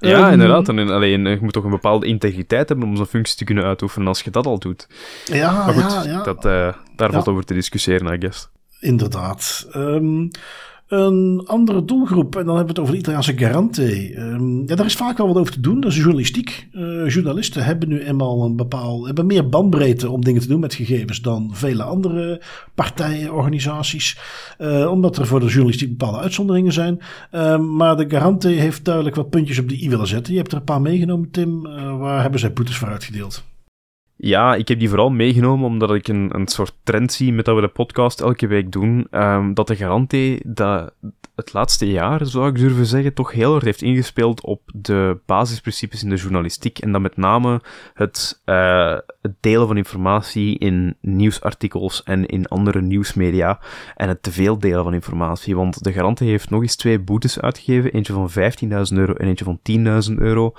Ja, um, inderdaad. En alleen, je moet toch een bepaalde integriteit hebben om zo'n functie te kunnen uitoefenen als je dat al doet. Ja, maar goed, ja, ja. Dat, uh, daar valt ja. over te discussiëren, I guess. Inderdaad. Um, een andere doelgroep, en dan hebben we het over de Italiaanse Garante. Um, ja, daar is vaak wel wat over te doen. Dat is journalistiek. Uh, journalisten hebben nu eenmaal een bepaald, hebben meer bandbreedte om dingen te doen met gegevens dan vele andere partijen, organisaties. Uh, omdat er voor de journalistiek bepaalde uitzonderingen zijn. Uh, maar de Garante heeft duidelijk wat puntjes op de i willen zetten. Je hebt er een paar meegenomen, Tim. waar hebben zij boetes voor uitgedeeld? Ja, ik heb die vooral meegenomen omdat ik een, een soort trend zie met dat we de podcast elke week doen. Um, dat de garante dat het laatste jaar, zou ik durven zeggen, toch heel hard heeft ingespeeld op de basisprincipes in de journalistiek. En dat met name het, uh, het delen van informatie in nieuwsartikels en in andere nieuwsmedia. En het teveel delen van informatie. Want de garante heeft nog eens twee boetes uitgegeven. Eentje van 15.000 euro en eentje van 10.000 euro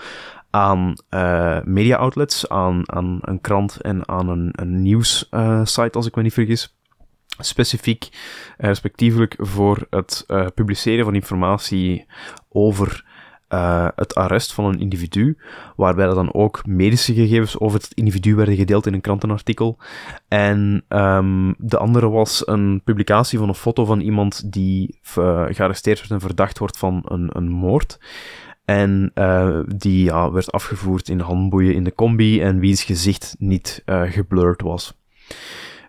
aan uh, media outlets, aan, aan een krant en aan een, een nieuwssite, als ik me niet vergis. Specifiek, uh, respectievelijk voor het publiceren van informatie over het arrest van een individu, waarbij er dan ook medische gegevens over het individu werden gedeeld in een krantenartikel. En um, de andere was een publicatie van een foto van iemand die gearresteerd werd en verdacht wordt van een, een moord. En uh, die ja, werd afgevoerd in handboeien in de combi en wiens gezicht niet uh, geblurred was.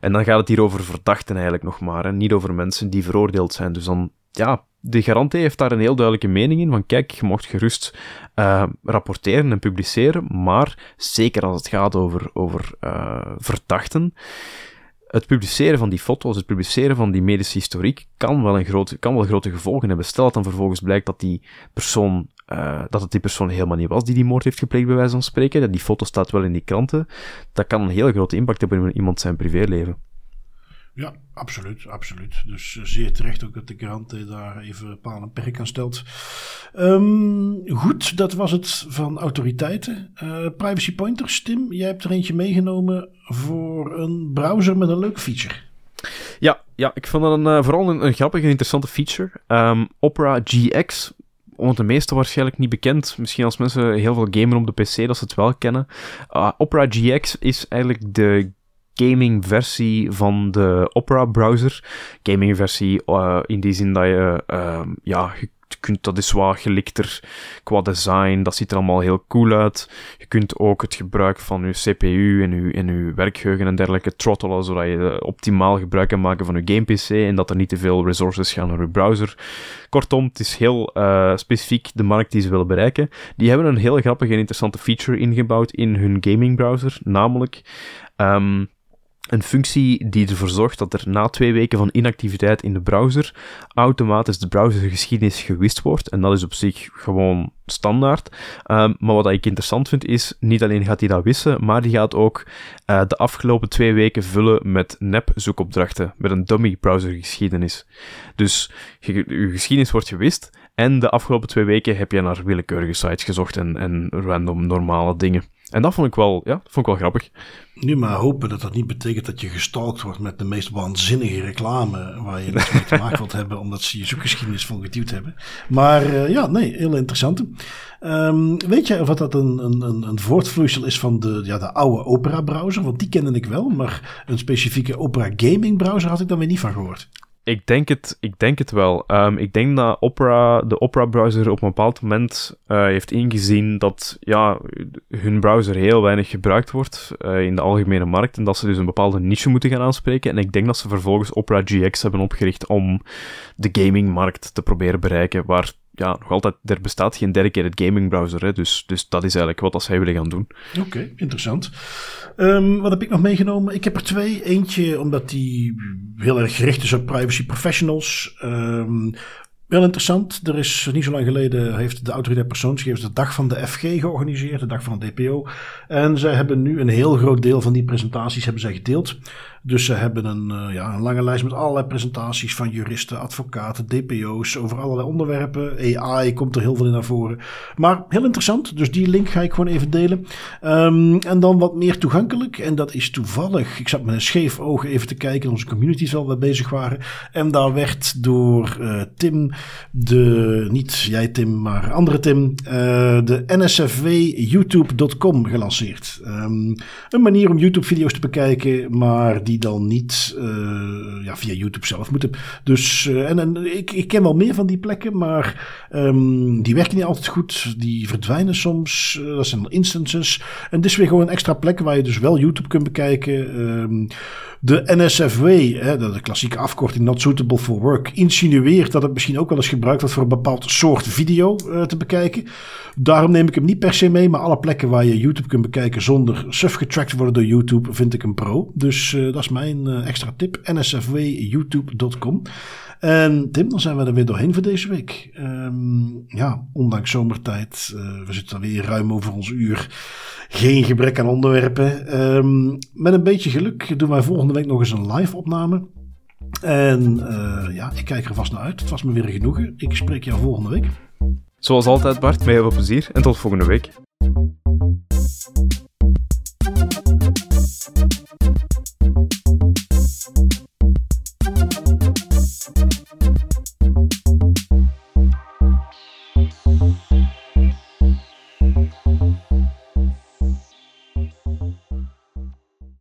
En dan gaat het hier over verdachten eigenlijk nog maar, en niet over mensen die veroordeeld zijn. Dus dan, ja, de garante heeft daar een heel duidelijke mening in, van kijk, je mocht gerust uh, rapporteren en publiceren, maar zeker als het gaat over, over verdachten, het publiceren van die foto's, het publiceren van die medische historiek, kan wel, een grote, kan wel grote gevolgen hebben. Stel dat dan vervolgens blijkt dat die persoon uh, dat het die persoon helemaal niet was die die moord heeft gepleegd, bij wijze van spreken. Dat die foto staat wel in die kranten. Dat kan een hele grote impact hebben in iemand zijn privéleven. Ja, absoluut, absoluut. Dus uh, zeer terecht ook dat de krant daar even paal en perk aan stelt. Um, goed, dat was het van autoriteiten. Uh, privacy pointers, Tim, jij hebt er eentje meegenomen voor een browser met een leuk feature. Ja, ja ik vond dat een, vooral een, een grappige en interessante feature. Um, Opera GX onder de meesten waarschijnlijk niet bekend. Misschien als mensen heel veel gamen op de PC, dat ze het wel kennen. Uh, Opera GX is eigenlijk de gaming versie van de Opera browser. Gaming versie uh, in die zin dat je, uh, ja, je kunt, dat is wat gelikter qua design. Dat ziet er allemaal heel cool uit. Je kunt ook het gebruik van je CPU en je, en je werkgeheugen en dergelijke throttelen, zodat je optimaal gebruik kan maken van je game PC en dat er niet te veel resources gaan naar je browser. Kortom, het is heel uh, specifiek de markt die ze willen bereiken. Die hebben een heel grappige en interessante feature ingebouwd in hun gaming browser, namelijk... Um, een functie die ervoor zorgt dat er na twee weken van inactiviteit in de browser automatisch de browsergeschiedenis gewist wordt. En dat is op zich gewoon standaard. Um, maar wat ik interessant vind is, niet alleen gaat hij dat wissen, maar die gaat ook uh, de afgelopen twee weken vullen met nep zoekopdrachten, met een dummy browsergeschiedenis. Dus je, je geschiedenis wordt gewist en de afgelopen twee weken heb je naar willekeurige sites gezocht en, en random normale dingen. En dat vond ik wel, ja, vond ik wel grappig. Nu maar hopen dat dat niet betekent dat je gestalkt wordt met de meest waanzinnige reclame waar je niks mee te maken wilt hebben, omdat ze je zoekgeschiedenis van geduwd hebben. Maar uh, ja, nee, heel interessant. Um, weet je of dat een, een, een voortvloeisel is van de, ja, de oude Opera browser? Want die kende ik wel, maar een specifieke Opera gaming browser had ik dan weer niet van gehoord. Ik denk het, ik denk het wel. Um, ik denk dat Opera, de Opera-browser op een bepaald moment uh, heeft ingezien dat ja, hun browser heel weinig gebruikt wordt uh, in de algemene markt en dat ze dus een bepaalde niche moeten gaan aanspreken. En ik denk dat ze vervolgens Opera GX hebben opgericht om de gamingmarkt te proberen bereiken, waar ja, nog altijd, er bestaat geen dedicated gaming browser, hè, dus, dus dat is eigenlijk wat zij willen gaan doen. Oké, interessant. Um, wat heb ik nog meegenomen? Ik heb er twee. Eentje omdat die heel erg gericht is op privacy professionals. Um, Wel interessant. Er is niet zo lang geleden heeft de autoriteit persoonsgegevens de dag van de FG georganiseerd, de dag van de DPO. En zij hebben nu een heel groot deel van die presentaties hebben zij gedeeld. Dus ze hebben een, uh, ja, een lange lijst met allerlei presentaties van juristen, advocaten, DPO's over allerlei onderwerpen. AI komt er heel veel in naar voren. Maar heel interessant, dus die link ga ik gewoon even delen. Um, en dan wat meer toegankelijk, en dat is toevallig. Ik zat met een scheef oog even te kijken in onze communities wel we bezig waren. En daar werd door uh, Tim, de, niet jij Tim, maar andere Tim, uh, de nsfwyoutube.com gelanceerd. Um, een manier om YouTube-video's te bekijken, maar die die dan niet uh, ja, via YouTube zelf moeten. Dus, uh, en, en ik, ik ken wel meer van die plekken, maar um, die werken niet altijd goed. Die verdwijnen soms. Uh, dat zijn instances. En dit is weer gewoon een extra plek waar je dus wel YouTube kunt bekijken. Um, de NSFW, hè, de klassieke afkorting Not Suitable for Work, insinueert dat het misschien ook wel eens gebruikt wordt voor een bepaald soort video te bekijken. Daarom neem ik hem niet per se mee, maar alle plekken waar je YouTube kunt bekijken zonder suf getracked worden door YouTube, vind ik een pro. Dus dat is mijn extra tip. nsfwyoutube.com. En Tim, dan zijn we er weer doorheen voor deze week. Ehm, ja, ondanks zomertijd, uh, we zitten weer ruim over ons uur. Geen gebrek aan onderwerpen. Ehm, met een beetje geluk doen wij volgende week nog eens een live opname. En uh, ja, ik kijk er vast naar uit. Het was me weer genoegen. Ik spreek jou volgende week. Zoals altijd Bart, met heel veel plezier en tot volgende week.